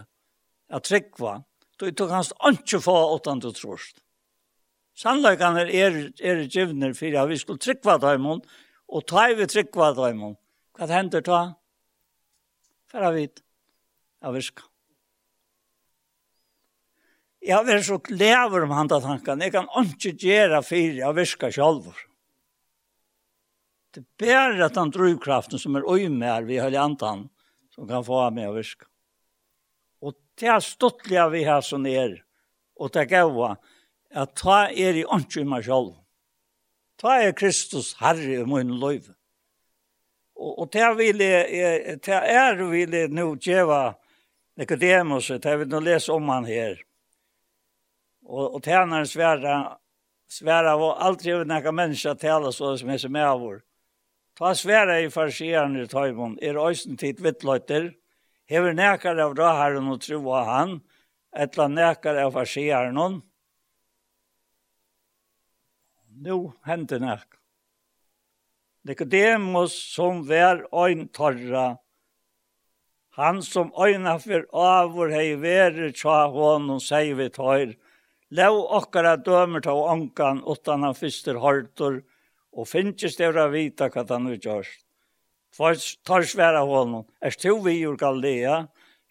at tryggva, då du kanst ikke få åttan du trost. Sannleikene er, er givner for at vi skulle trykva døymon, og ta vi trykva døymon. Hva hender ta? Færa vid, jeg virka. Jeg er så lever om handa tankene. Jeg kan ikke gjøre for jeg virka sjalvor. Det er bare at han drivkraften som er øymer vi har antan som kan få av meg å virka det er stortliga vi har som er, og det gaua, at ta er i åndsju i meg sjálf. Ta er Kristus herre i min løyv. Og, og det vil jeg, det er vil jeg nå gjøre Nicodemus, det vil nå lese om han her. Og, og tænaren sværa, sværa var aldri over noen menneska tale så som er som er vår. Ta sværa i farsierne i tøymon, er òsen tid vittløyter, Hever nekar av da herren og av han, etla nekar av farsiaren hon. Nu hender nek. Nikodemus som vær øyn torra, han som øyna for avur hei veri tja hon og seg vi tøyr, lev okkara dømer ta ankan utan han fyster hortor, og finnst det å vita hva han har gjørst. For tar sværa honom, er to vi ur Galilea,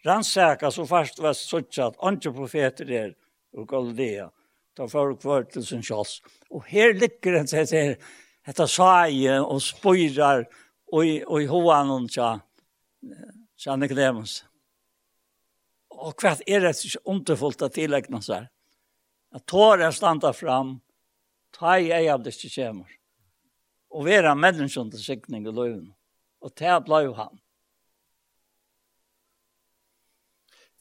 rannsaka så fast var suttjat, andre profeter er ur Galilea, får du kvart til sin kjoss. Og her ligger en seg til etter saie og spyrar og i hoan og tja, tja Nikodemus. Og hva er det underfullt at tilegna seg? At tåret standa fram, ta i ei av disse kjemur. Og vera til sikning i løyvene og det ble jo han.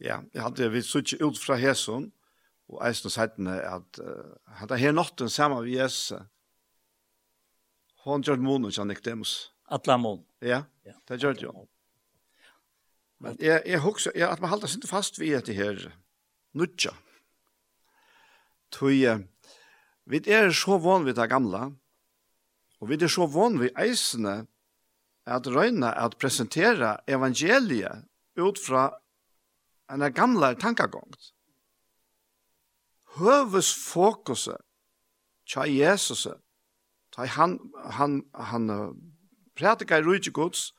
Ja, jeg hadde vi sutt ut fra Hesun, og eisen og seitene, at uh, hadde her natten sammen med Jesus, hun gjør månen, kjenner ikke demus. Atla månen. Ja, ja, det gjør det jo. Men jeg, jeg husker, jeg, at man halter sin fast ved etter her, nutja. Tøye, vi er så vann ved det gamle, og vi er så vann ved eisene, at røyna at presentera evangeliet ut fra en gamla tankagångt. Høves fokuset tja Jesus tja han, han, han uh, prædika i rujtje gods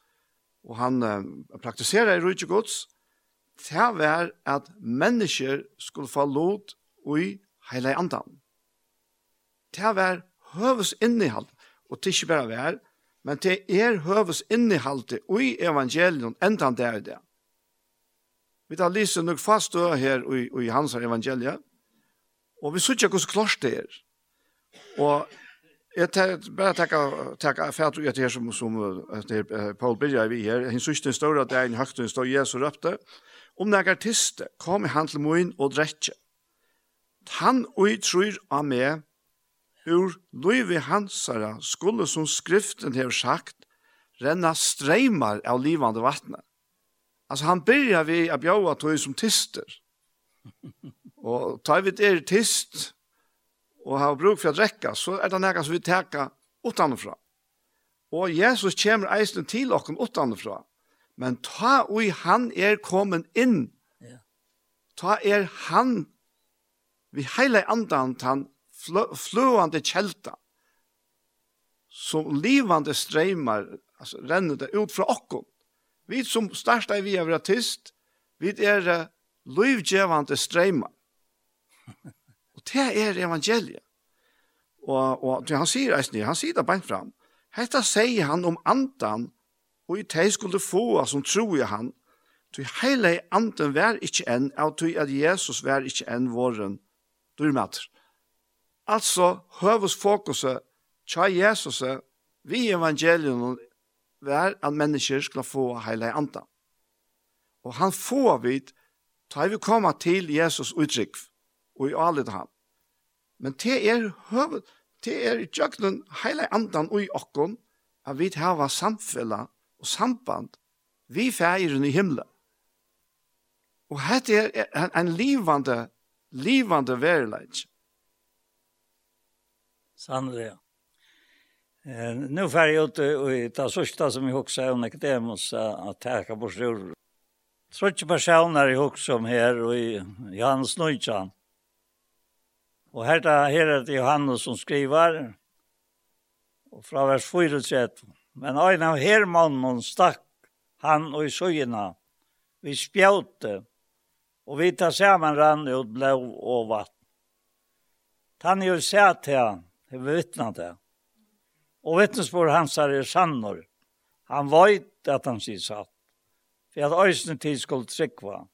og han uh, praktiserer i rujtje gods tja var at mennesker skulle få lot ui heile andan. Tja var høves innihald og tja ikke bare var men det er høves innehalte i evangelion endan det er det. Vi tar lyse nok fast og her i, i hans evangelia, og vi sier ikke hvordan klart det er. Og jeg tar, bare takka, takka fæt og etter her som, som etter, Paul Birja vi her, hins sykja den ståra det er en høgtun stå Jesus røpte, om nek artiste kom i han til moin og drekje. Han ui tror av meg, Ur løyvi hansara skulle som skriften hev sagt, renna streymar av livande vattnet. Altså han byrja vi a bjaua tog som tister. <laughs> Og tar vi er tist og har bruk for å drekka, så er det nekka som vi teka utanfra. Og Jesus kommer eisen til okken utanfra. Men ta ui han er kommet inn. Ta er han vi heile andan han fløvande kjelta som livande streymar alltså renner det ut fra okkon. Vi som starta vi av artist, vi er uh, livgjevande streymar. Og det er evangeliet. Og, og han sier eisne, han sier det bare fram. Hetta sier han om andan, og i teg skulle få som tror jeg han, Tui heile anden vær ikkje enn, av tui at Jesus vær ikkje enn våren, du er. Altså, høves fokuset tja Jesus vi evangelien var at mennesker skulle få heile anda. Og han får vid ta vi komme til Jesus uttrykk og i alle han. Men det er høvet, det er i tjøkkenen heile andan og i okkon at vi hava samfella og samband vi fægeren i himmelen. Og hette er en, en livande, livande verilegg. Sannliga. Eh, nu får jag ut i det sista som jag också om näkt det måste att täcka på sjur. Trotsa personer i hus om här och i Johannes Nujjan. Och här är här är det Johannes som skriver och från vers 4 Men en av her mannen stack han och i sjöna. Vi spjåte och vi tar samman rann ut blå och vatten. Han är ju sett här har vittnat det. Och vittnesbord hans er sannor. Han veit att han sier satt. För att øysene tid skulle tryggva.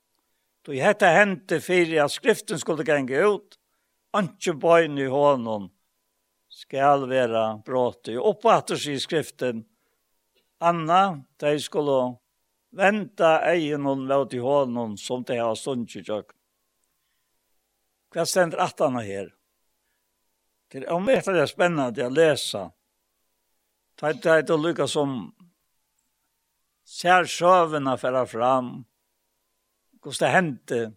Då i hette hente för at skriften skulle gänga ut. Antje bøyn i honom skal være bråte. Och på att skriften Anna, de skulle vänta egen og mot i honom som de har stundtjutjökt. Hva stender at han her? Det är om det är spännande att läsa. Ta det här till lycka som ser sjövena färra fram. Hvordan det hände.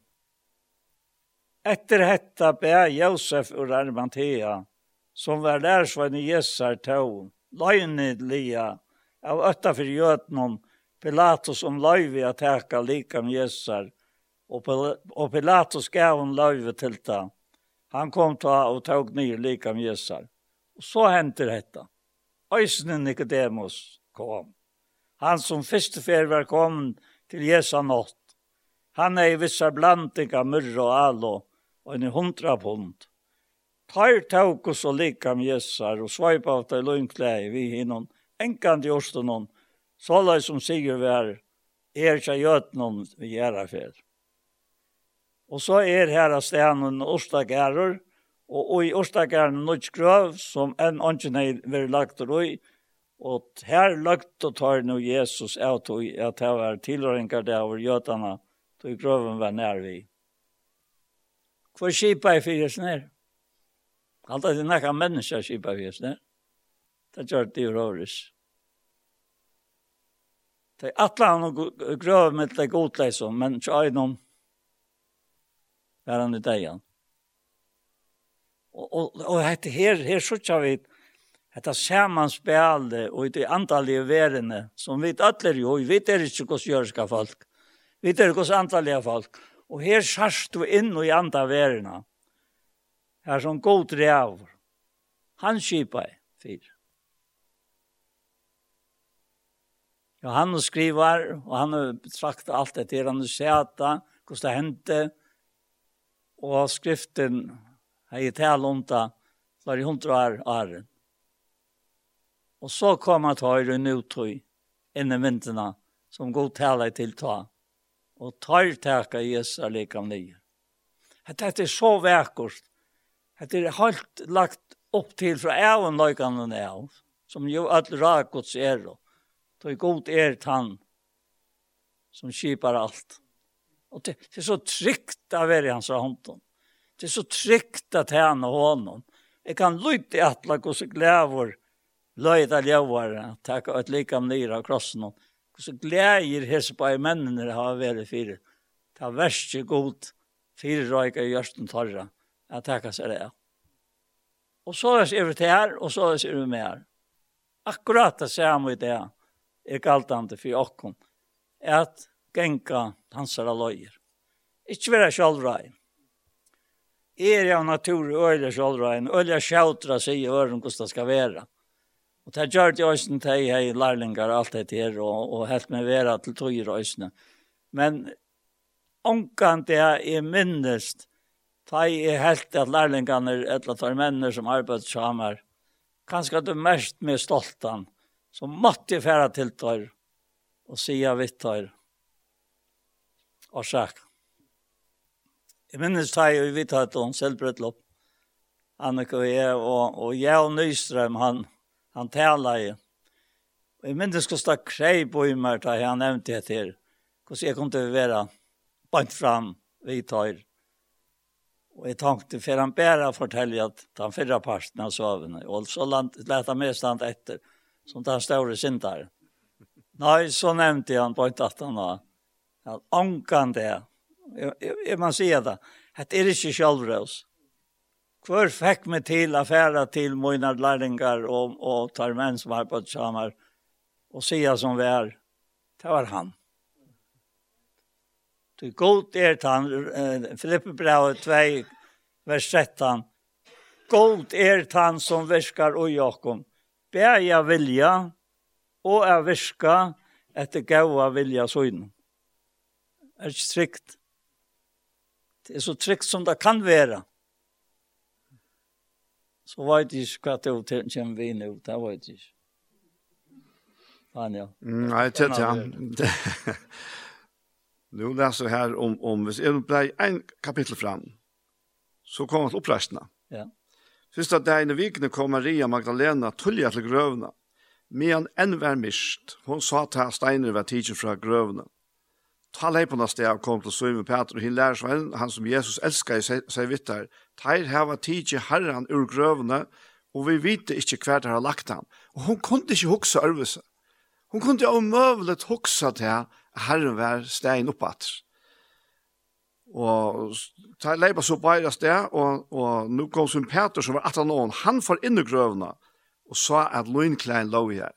Efter detta ber Josef ur Arimathea som var lärsvän i Jessar tog. Löjnid lia av ötta för götnum Pilatus om löjvi att häka lika med Jessar. Och Pilatus gav hon löjvi till det Han kom ta och tog ner lika mjösar. Og så hendte detta. Øysene Nicodemus kom. Han som første fer var kom till Jesu nått. Han är i vissa blantinga murra och alo, och en hundra pund. Tar tog oss och lika mjösar och svajpa av det lugnkläge vi hinnom enkant i orsten så la som sigur vi er seg noen vi gjerra fer. Og så er her av stenen Årstakærer, og i Årstakæren Nordskrøv, som en ånden er vært lagt og røy, og her lagt og tar nå Jesus av tog, at det var tilrøringar der over gjøtene, tog grøven var nær vi. Hvor skipa er fyrir snær? Alt er det nekka menneska skipa fyrir snær. Det gjør det jo røres. Det er atlan og grøven med det godleisom, men ikke er noen var han i dagen. Og, og, og hette her, her sørger vi hette samanspillet og det antallige verene som vi ødler jo, vi vet er ikke hos jørska folk, vi vet er hos antallige folk. Og her sørst vi inn i andre verene. Her som god reaver. Han kjipa i fyr. Johannes skriver, og han har sagt alt det til, han har sett det, hvordan det hendte, og skriften har gitt her lunta det i hundra år åren. Og så kom at høyre inn i vinterna som god taler til ta. Og tar teka like lika nye. Dette er så vekkert. Dette er helt lagt opp til fra æven løykene av, som jo alle rakots er. är god er tann som skipar alt. Och det, det är så tryggt av er i hans hand. Det är så tryggt att tjäna honom. Jag kan lyta i alla gosse glävor. Löjda ljövare. Tacka ett likam nira av krossen. Och så glädjer hese på i männen när det har varit fyra. Ta värst god. Fyra röjka i görsten torra. Jag tackar sig det. Och så är det här och så är det med här. Akkurat det samma i det här är galtande för åkken. Att genka hansara løyer. Ikke være sjálvrein. Er jeg av natur og øyla sjálvrein, øyla sjautra seg i øren hvordan det skal være. Og det gjør det øyne til jeg lærlingar alt det her, og, og helt med vera til tøyer øyne. Men omkant det er minnest, ta jeg er helt at lærlingarna er tar eller som arbeider sammen, kanskje det mest med stoltan, så måtte jeg færa til tøyer og sia vitt tøyer og sak. Jeg minnes da jeg vidt at hun selv brøt opp. Annika og jeg, og, og jeg og Nystrøm, han, han taler jo. Og jeg minnes hvordan det krei på i meg da jeg nevnte det her. Hvordan jeg kom til å være bant fram vidt her. Og jeg tenkte, for han bare fortelle at den fyrre parten av sovene, og så lette han mest han etter, som den store sinter. Nei, så nevnte han på en tatt han da at ångan det, jeg må si det, at det er ikke sjølvrøs. Hvor fikk meg til affæra til mine læringar og, og tar menn som har på tjamer og sier som vi er, det var han. Du god er han, Filippe Brau 2, vers 13, god er han som virkar og jakom, bæja vilja og er virka etter gaua vilja søgnen er ikke trygt. Det er så trygt som det kan være. Så vet jeg ikke hva det er <laughs> til kommer vi nå, det vet jeg ikke. Fan, ja. Nei, det er han. Nu läser här om, om hvis jeg ble en kapittel fram, så kommer han til opprestene. Ja. Sista dagen i vikene kom Maria Magdalena tullja til grøvene, men enn var mist. Hun sa til steiner var tidsen fra grøvene. Ta leipen av sted kom til Søyme Peter og Hilær Svein, han som Jesus elskar i seg vittar. Teir heva tidsi herran ur grøvene, og vi vite ikkje hver der har lagt han. Og hun kunne ikkje huksa arvese. Hun kunne jo møvlet huksa til herren var stein oppatter. Og ta leipa så bare sted, og, og nu kom Søyme Peter som var 18 år, han får inn i grøvene, og sa at loinklein lov i her.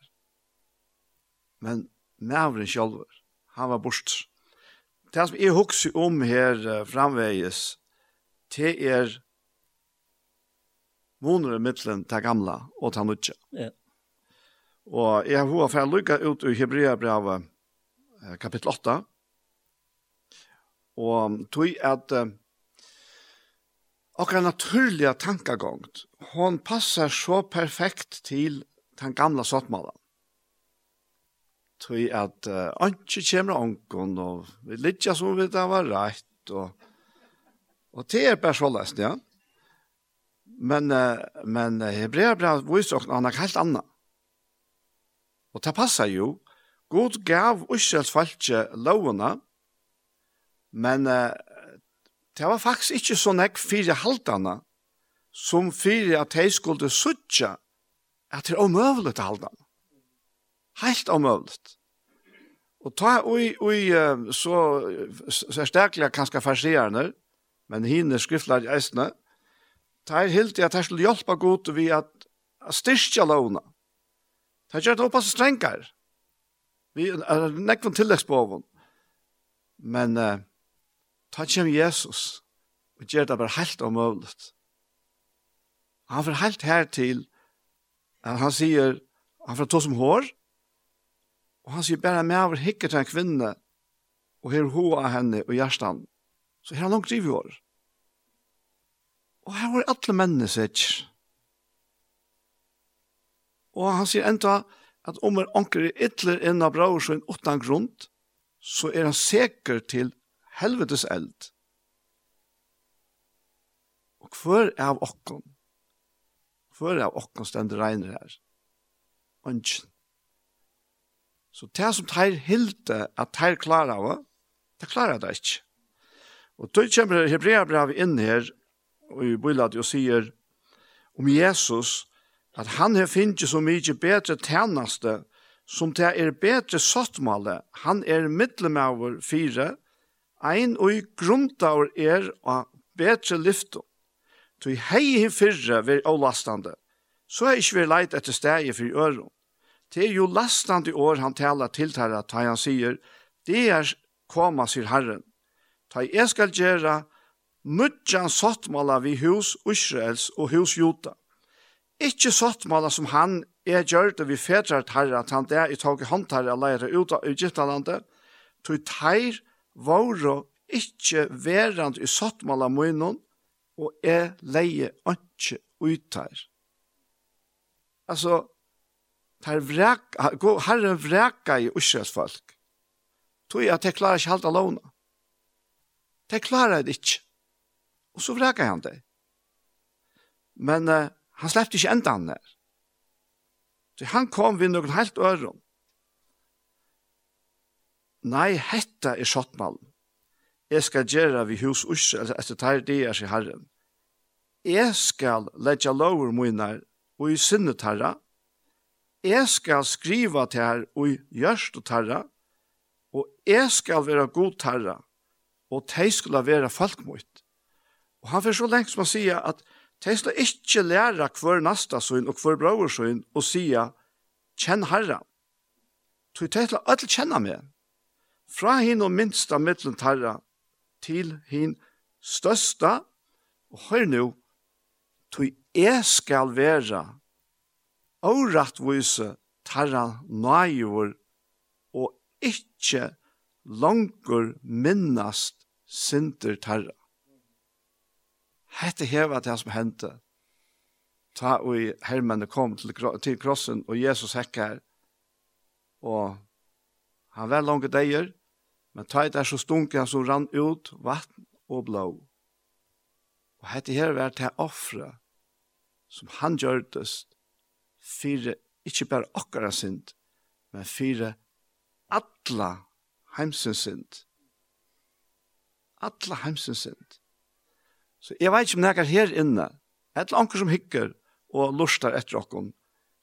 Men mævren sjolver, han var borst det som jeg husker om her framveges, det er måneder i midtelen til gamle og til nødje. Ja. Og jeg har hva for å lykke ut i Hebreabrevet kapittel 8. Og tog at akkurat naturlige tankegångt, hon passar så perfekt til den gamla sottmalen tog at uh, anki kjemra onkon, og vi litja som vi det var rett, og, og det er bare så lest, ja. Men, uh, men Hebrea bra viser oss anna helt anna. Og det passar jo, God gav Israels falske lovene, men uh, det var faktisk ikke så nek fire halvdana, som fire at de skulle suttja at det er omøvelig til halvdana. Helt omøvlet. Og ta ui, ui så, så sterkelig kanskje farsierne, men hinne skriftlar i eisene, ta er helt i at her skulle hjelpe godt vi at styrkja lovna. Ta gjør det oppass strengare. Vi er nekvann tilleggsbovun. Men uh, ta kjem Jesus og gjør det bare helt omøvlet. Han får helt her til at han sier, han får ta som hår, Og han sier bare med over hikker til en kvinne, og her hoa henne og hjertan. Så her er langt driv i år. Og her var alle mennene sitt. Og han sier enda at om er anker er ytler inn av braur så en åttan grunn, så er han sikker til helvetes eld. Og hver er av okken? Hver er av okken stender regner her? Ønsken. Så det som tar hilde at tar klarer av, det klarer det ikke. Og då kommer Hebrea brev inn her, og i bøylet og sier om Jesus, at han har finnet så mye bedre tjeneste, som det er bedre sottmålet. Han er middelmøver fire, ein og i grunntaur er av bedre lyfto. i hei i fyrre vil avlastande, så er ikke vi leit etter steg for øren. Det er jo lastande år han talar til tæra, ta han sier, det er koma sier Herren. Ta jeg skal gjera nudjan sottmala vi hus Israels og hus Jota. Ikke sottmala som han er gjørte vi fedrar tæra, at han der i tog i håndtarre og leire ut av Egyptalandet, tog teir våre ikkje verand i sottmala munnen, og er leie ikkje utteir. Altså, tar vrek, herren vreka i Israels folk. Tog at jeg klarer ikke alt låna. Det klarer det ikke. Og så vreka han det. Men uh, han slepte ikke enda han der. Så han kom ved noen helt øren. Nei, hetta er skottmalen. Jeg skal gjøre vi hus Israel etter tar det er seg herren. Jeg skal ledja lover munar og i sinne tarra, jeg skal skriva til her og gjørst og tarra, og jeg skal være god tarra, og de skulle være folk mot. Og han får så lengt som å si at de skal ikke lære hver nasta søgn og hver bror søgn og si kjenn herra. Så de skal alle kjenne meg. Fra hin og minsta mittlen tarra til hin størsta, og hør nå, tog jeg skal være årettvise tarra nøyver og ikkje langer minnast sinter tarra. Hette heva det som hendte. Ta og hermene kom til, til krossen, og Jesus hekk her. Og han var langt deier, men ta der så stunke han som rann ut vatten og blå. Og hette her var til offre som han gjørtest fire, ikkje berre okkara synd, men fire alla heimsens synd. Alla heimsens synd. Så jeg veit ikke om nekkar her inne, eller anker som hikker og lustar etter okkom,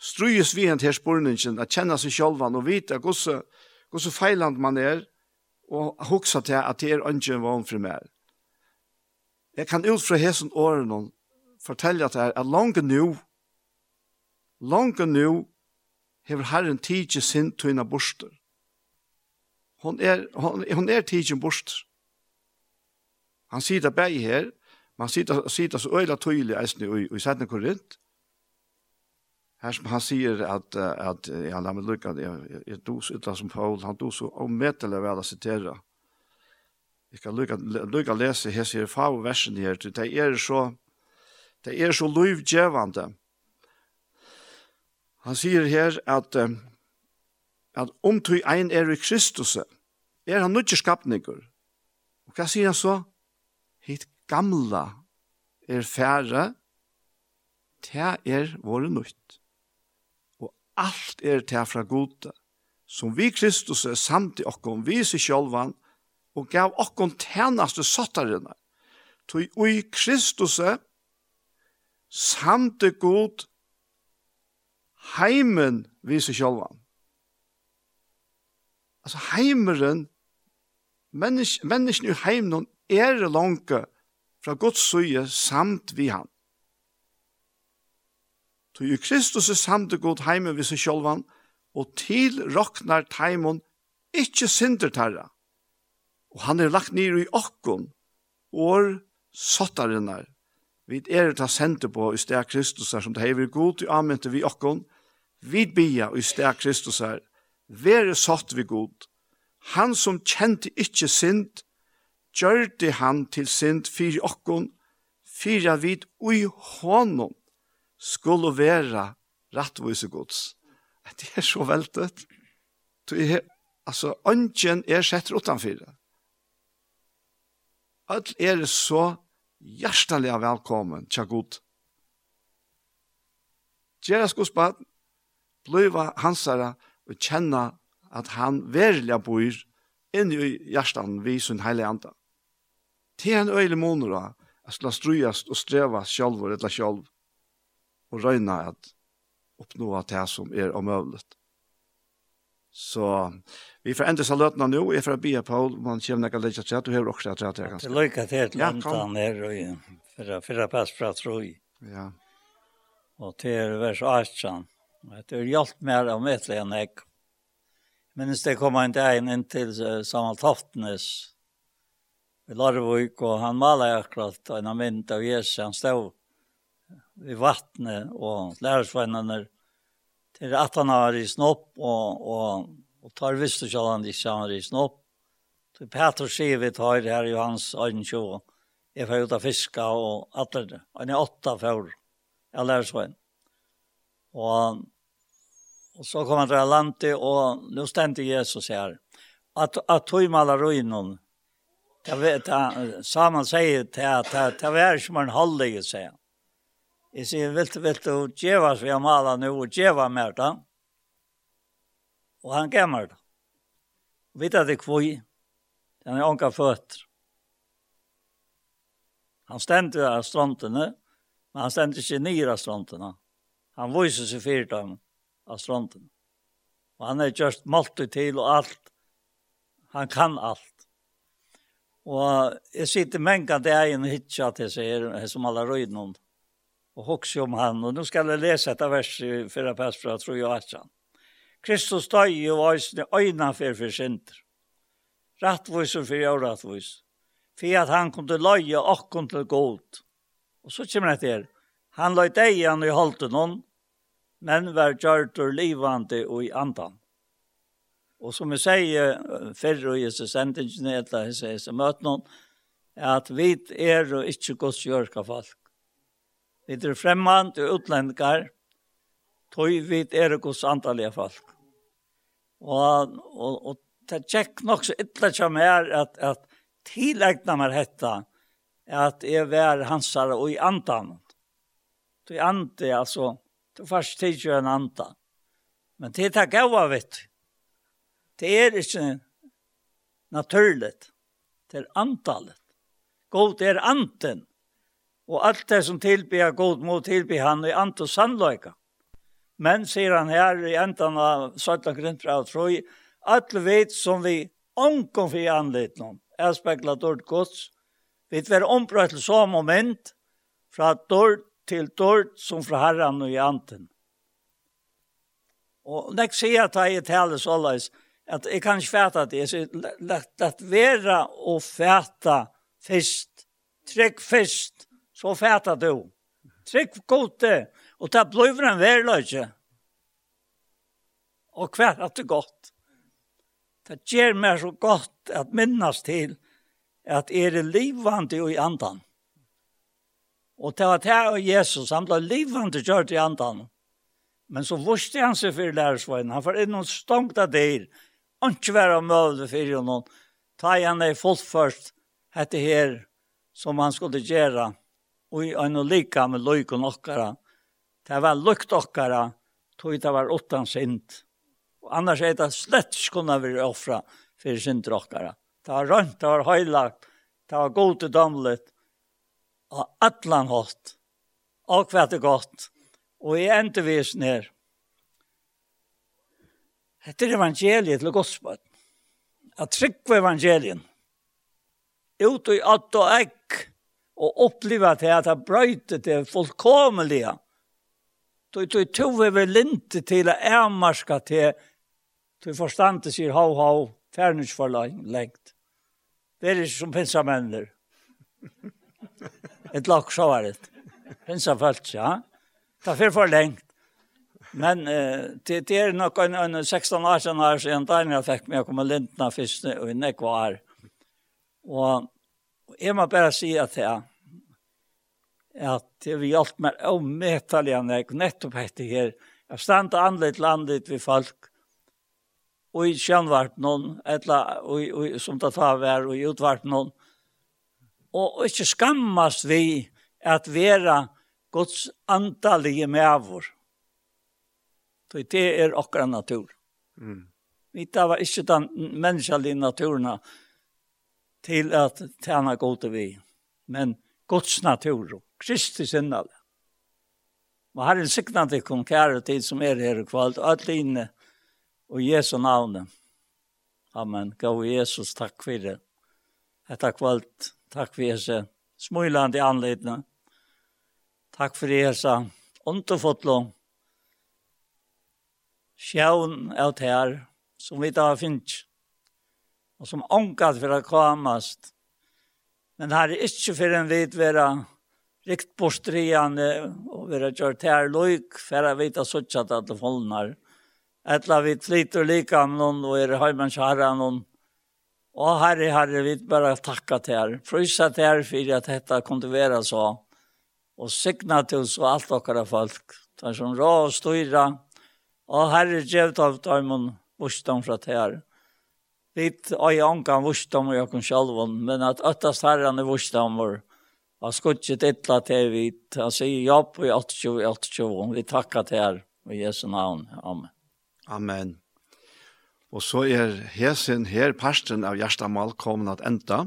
strøyes vi hent her spurningen, at kjenne seg sjolvan og vite hvordan, hvordan feiland man er, og hoksa til at det er ønsken vann for meg. Jeg kan ut fra hesen årene fortelle at det er langt nå, Lange nu hever Herren tidsi sin tøyna borster. Hon er, hon, hon er tidsi borster. Han sier det bare her, men han sier det så øyla tøylig eisne i, i Sætne Korint. Her som han sier at, at ja, la meg lukka, jeg, jeg do så ytla som Paul, han do så ommetelig vel å sitere. Jeg kan lukka, lukka lese hese her fav versen her, det er så, det er så lovgjevande. Han sier her at, at om du ein er i Kristus, er han nødvendig skapninger. Og hva sier han så? Hitt gamla er færre, det er våre nødt. Og alt er det fra gode, som vi Kristus er samt i okkom, vi seg sjølvan, og gav okkom tjenaste sattarene. Tu i Kristus er samt i god, heimen viser sjálvan. Altså heimeren, mennesk, mennesken i heimen er langt fra Guds søye samt vi han. Så i Kristus er samt god heimen viser sjálvan, og til roknar teimen ikkje synder tarra. Og han er lagt nir i okkon, og sottarinnar Vi er ta sente på i sted Kristus som det hever god i anmente vi okkon. Vi bia i sted Kristus her. Vere satt vi god. Han som kjente ikkje synd, gjørte han til synd fyri okkon, fyra vid ui honom skulle vera rattvise gods. Det er så veltet. Det er, altså, ønsken er sett fyri. Alt er så hjertelig velkommen til god. Gjera skosbad, bliva hansara og kjenna at han verilig bor inni i hjertan vi sin heilig anda. Til en øyelig måneder at skulle strujast og streva sjálfur etla sjálf og røyna at oppnå det som er omøvlet. Så vi får enda så løtna nå, jeg får be Paul, man kommer nekka litt til at du har også at det er ganske. Det løyka til et land lantan her, og for fyrra pass fra troi. Ja. Og til vers 18, det er hjelp mer av metlig enn jeg. Men det kom en dag inn til Samal Toftnes, i Larvik, og han maler akkurat en av mynd av Jesus, han stod i vattnet, og lærersvennene og til at han har risen opp, og, og, og tar visst ikke at han ikke har risen opp. Så Peter sier vi tar her i hans øyne og jeg får ut av fiska og alt det. Han er åtta for, jeg lærer så en. Og, og så kom han til Alanti, og nå stendte Jesus her. At, at tog med alle ruinen, Jeg vet, Samuel sier til at det var ikke man holdig, sier han. Jeg sier, vilt, vil du djeva oss så jeg maler nå og djeva mer da? Og han gav meg da. Vitt at det kvøy. den er ånka føtter. Han stendte jo av strontene, men han stendte ikke nyr av strontene. Han viser seg fyrt av, av strontene. Og han er just måltid til og alt. Han kan alt. Og jeg sitter mengan det er en hitja til seg her, som alle røyden om og hokse om han. Og nå skal jeg lese ett vers i fyrre pass fra jag att han. Kristus tar ju vajsne for för försinter. Rattvois och för orättvois. For at han kunne løye og kunne gå ut. Och så kommer det till. Han løy deg igjen i holdt noen, men var gjørt og livande og i andan. Og som jag säger förr och Jesus sentingen eller jeg sier, så møter noen, at vi er og ikke gods jörka folk. Vi er fremmant og utlendingar, tog vi er gos antallige folk. Og, og, og det tjekk nok så ytla som er at, at tilegna meg hetta at jeg var hansare og i antan. Du ante, altså, du først tidsi en anta. Men det er gaua vitt. Det er ikke naturligt. Det er antallet. God er anten og alt det som tilbyr god mot tilbyr han i ant og sannløyka. Men, sier han her i enden av Søtland Grøntra og Troi, alle vet som vi omkom for i anledning om, er speklat dårlig gods, vi tver ombrøtt til så moment, fra dårlig til dårlig som fra herren og i anten. Og nek sier at jeg taler såleis, at jeg kan ikke fæta det, jeg sier, lett være og fæta først, trekk først, så fæta du. Trygg gode, og det blir en verløse. Og hver at det godt. Det gjør meg så godt at minnes til at er det livvande i andan. Og det var det og Jesus, han ble livvande kjørt i andan. Men så vurste han seg for lærersveien. Han var innom stångt av dyr. Han ikke var av møvde for noen. Ta igjen det fullt først. Hette her som han skulle gjøre og i en lika med løykon nokkara. Det var lukt okkara, tog det var åttan sint. Og annars er det slett skunna vi offra for sint okkara. Det var rønt, det var høylagt, det var god og damlet, og atlan hatt, og hva er godt, og i endevis ned. Hette er evangeliet til gospel. At trykva evangelien. Ut og i at og egg og oppleva til at han brøyte det fullkomlige. Du tog over linte til å ærmarska til til forstandet sier hau hau, fjernes for lengt. Det er ikke som pinsamennir. Et lakk så var det. Pinsafølt, ja. Det er for lengt. Men uh, det, det er nok en, en 16 år siden her, siden da jeg fikk med å komme lintene først, og i nekvar. Og jeg må bare si at jeg, at vi hjalp meg ommetallig an jeg nettopp etter her. Jeg stand anleit landet vi folk, og i kjennvart noen, etla, og, og, som det tar vær, og i utvart noen. Og, og ikke skammas vi at vera Guds antallige mævor. For det er okra natur. Mm. Vi tar ikke den menneskelige naturen til at tjene gode vi, men Guds natur. Mm Kristi sinnal. Og herren til kom kære tid som er her i kvalt, og alt inne, og Jesu navne. Amen. Gå Jesus, takk for det. Etta kvalt, takk for Jesu. Smøyland i anledning. Takk for Jesu. Underfotlån. Sjøen av her, som vi da finnes, og som ångat for å komast. Men her er ikke for en vidt være rikt borstrian og vera gjort her loik for jeg vet at sånn at det folner. Etla vi flyter lika om noen og er heimann kjæra noen. Og herre, herre, vi bare takka til her. Frysa til her for at dette kom til være så. Og signa til oss og alt okkara folk. Det er som rå og styra. Og herre, gjevt av døymon vursdom fra til her. Vi har jo ankan vursdom og jeg kan men at øttast herren er vursdom vår. Og Han skulle dittla til vi, han sier jobb i 28-28, vi takkar til her, i Jesu navn, Amen. Amen. Og så er hesen her, parsten av Gjerstamal, kommet at enda,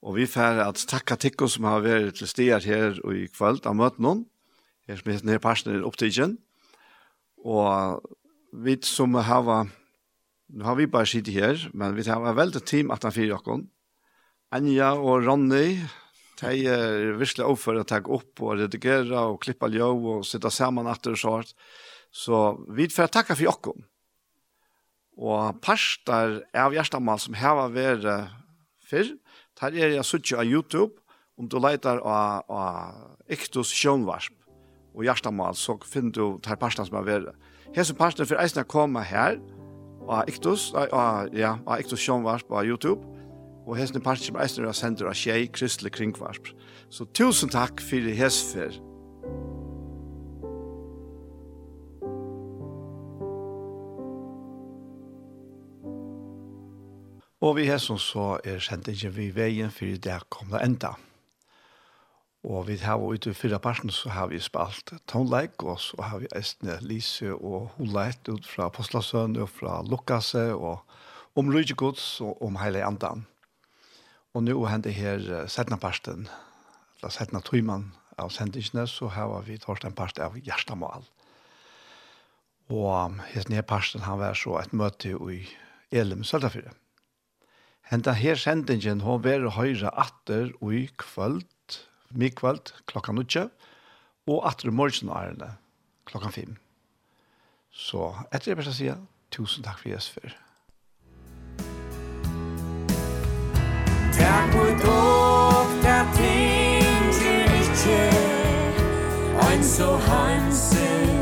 og vi får at takka tikko som har vært til stier her og i kvöld av møten noen, her som hesen her, parsten er opptidgen, og vi som har, nå har vi bare sittet her, men vi har veldig team at han fyrir okkon, Anja og Ronny, de er virkelig overfor å ta opp og redigere og klippe ljø og sitte sammen etter og sånt. Så vi får takke for dere. Og parster av hjertemål som har vært før, der er jeg suttet av YouTube, om du leter av, av Iktus Sjønvarsp og hjertemål, så finner du der parster som har vært. Her som parster for eisen å komme her, av Iktus, av, ja, av Iktus Sjønvarsp på YouTube, og hesne parter med eisner sender av tjei kristelig kringvarp. Så tusen takk for hesfer. Og vi hesson så er sendingen vi veien for det kom det enda. Og vi har ute i fyra parten så har vi spalt tonleik, og så har vi Estne, Lise og Holeit ut fra Postlasøn og fra Lukasse og om Rydgjegods og om hele Andan. Og nå hender her settene parten, eller settene tøymann av sendingene, så har vi tørst en part av Gjerstamal. Og hesten her parten, han vært så et møte i Elim Søltafyre. Henta her sendingen, hun var høyre atter og i kvöld, mikvöld, klokka nutje, og atter i morgenarene, klokka fem. Så etter det beste sier, tusen takk for Jesper. so hansen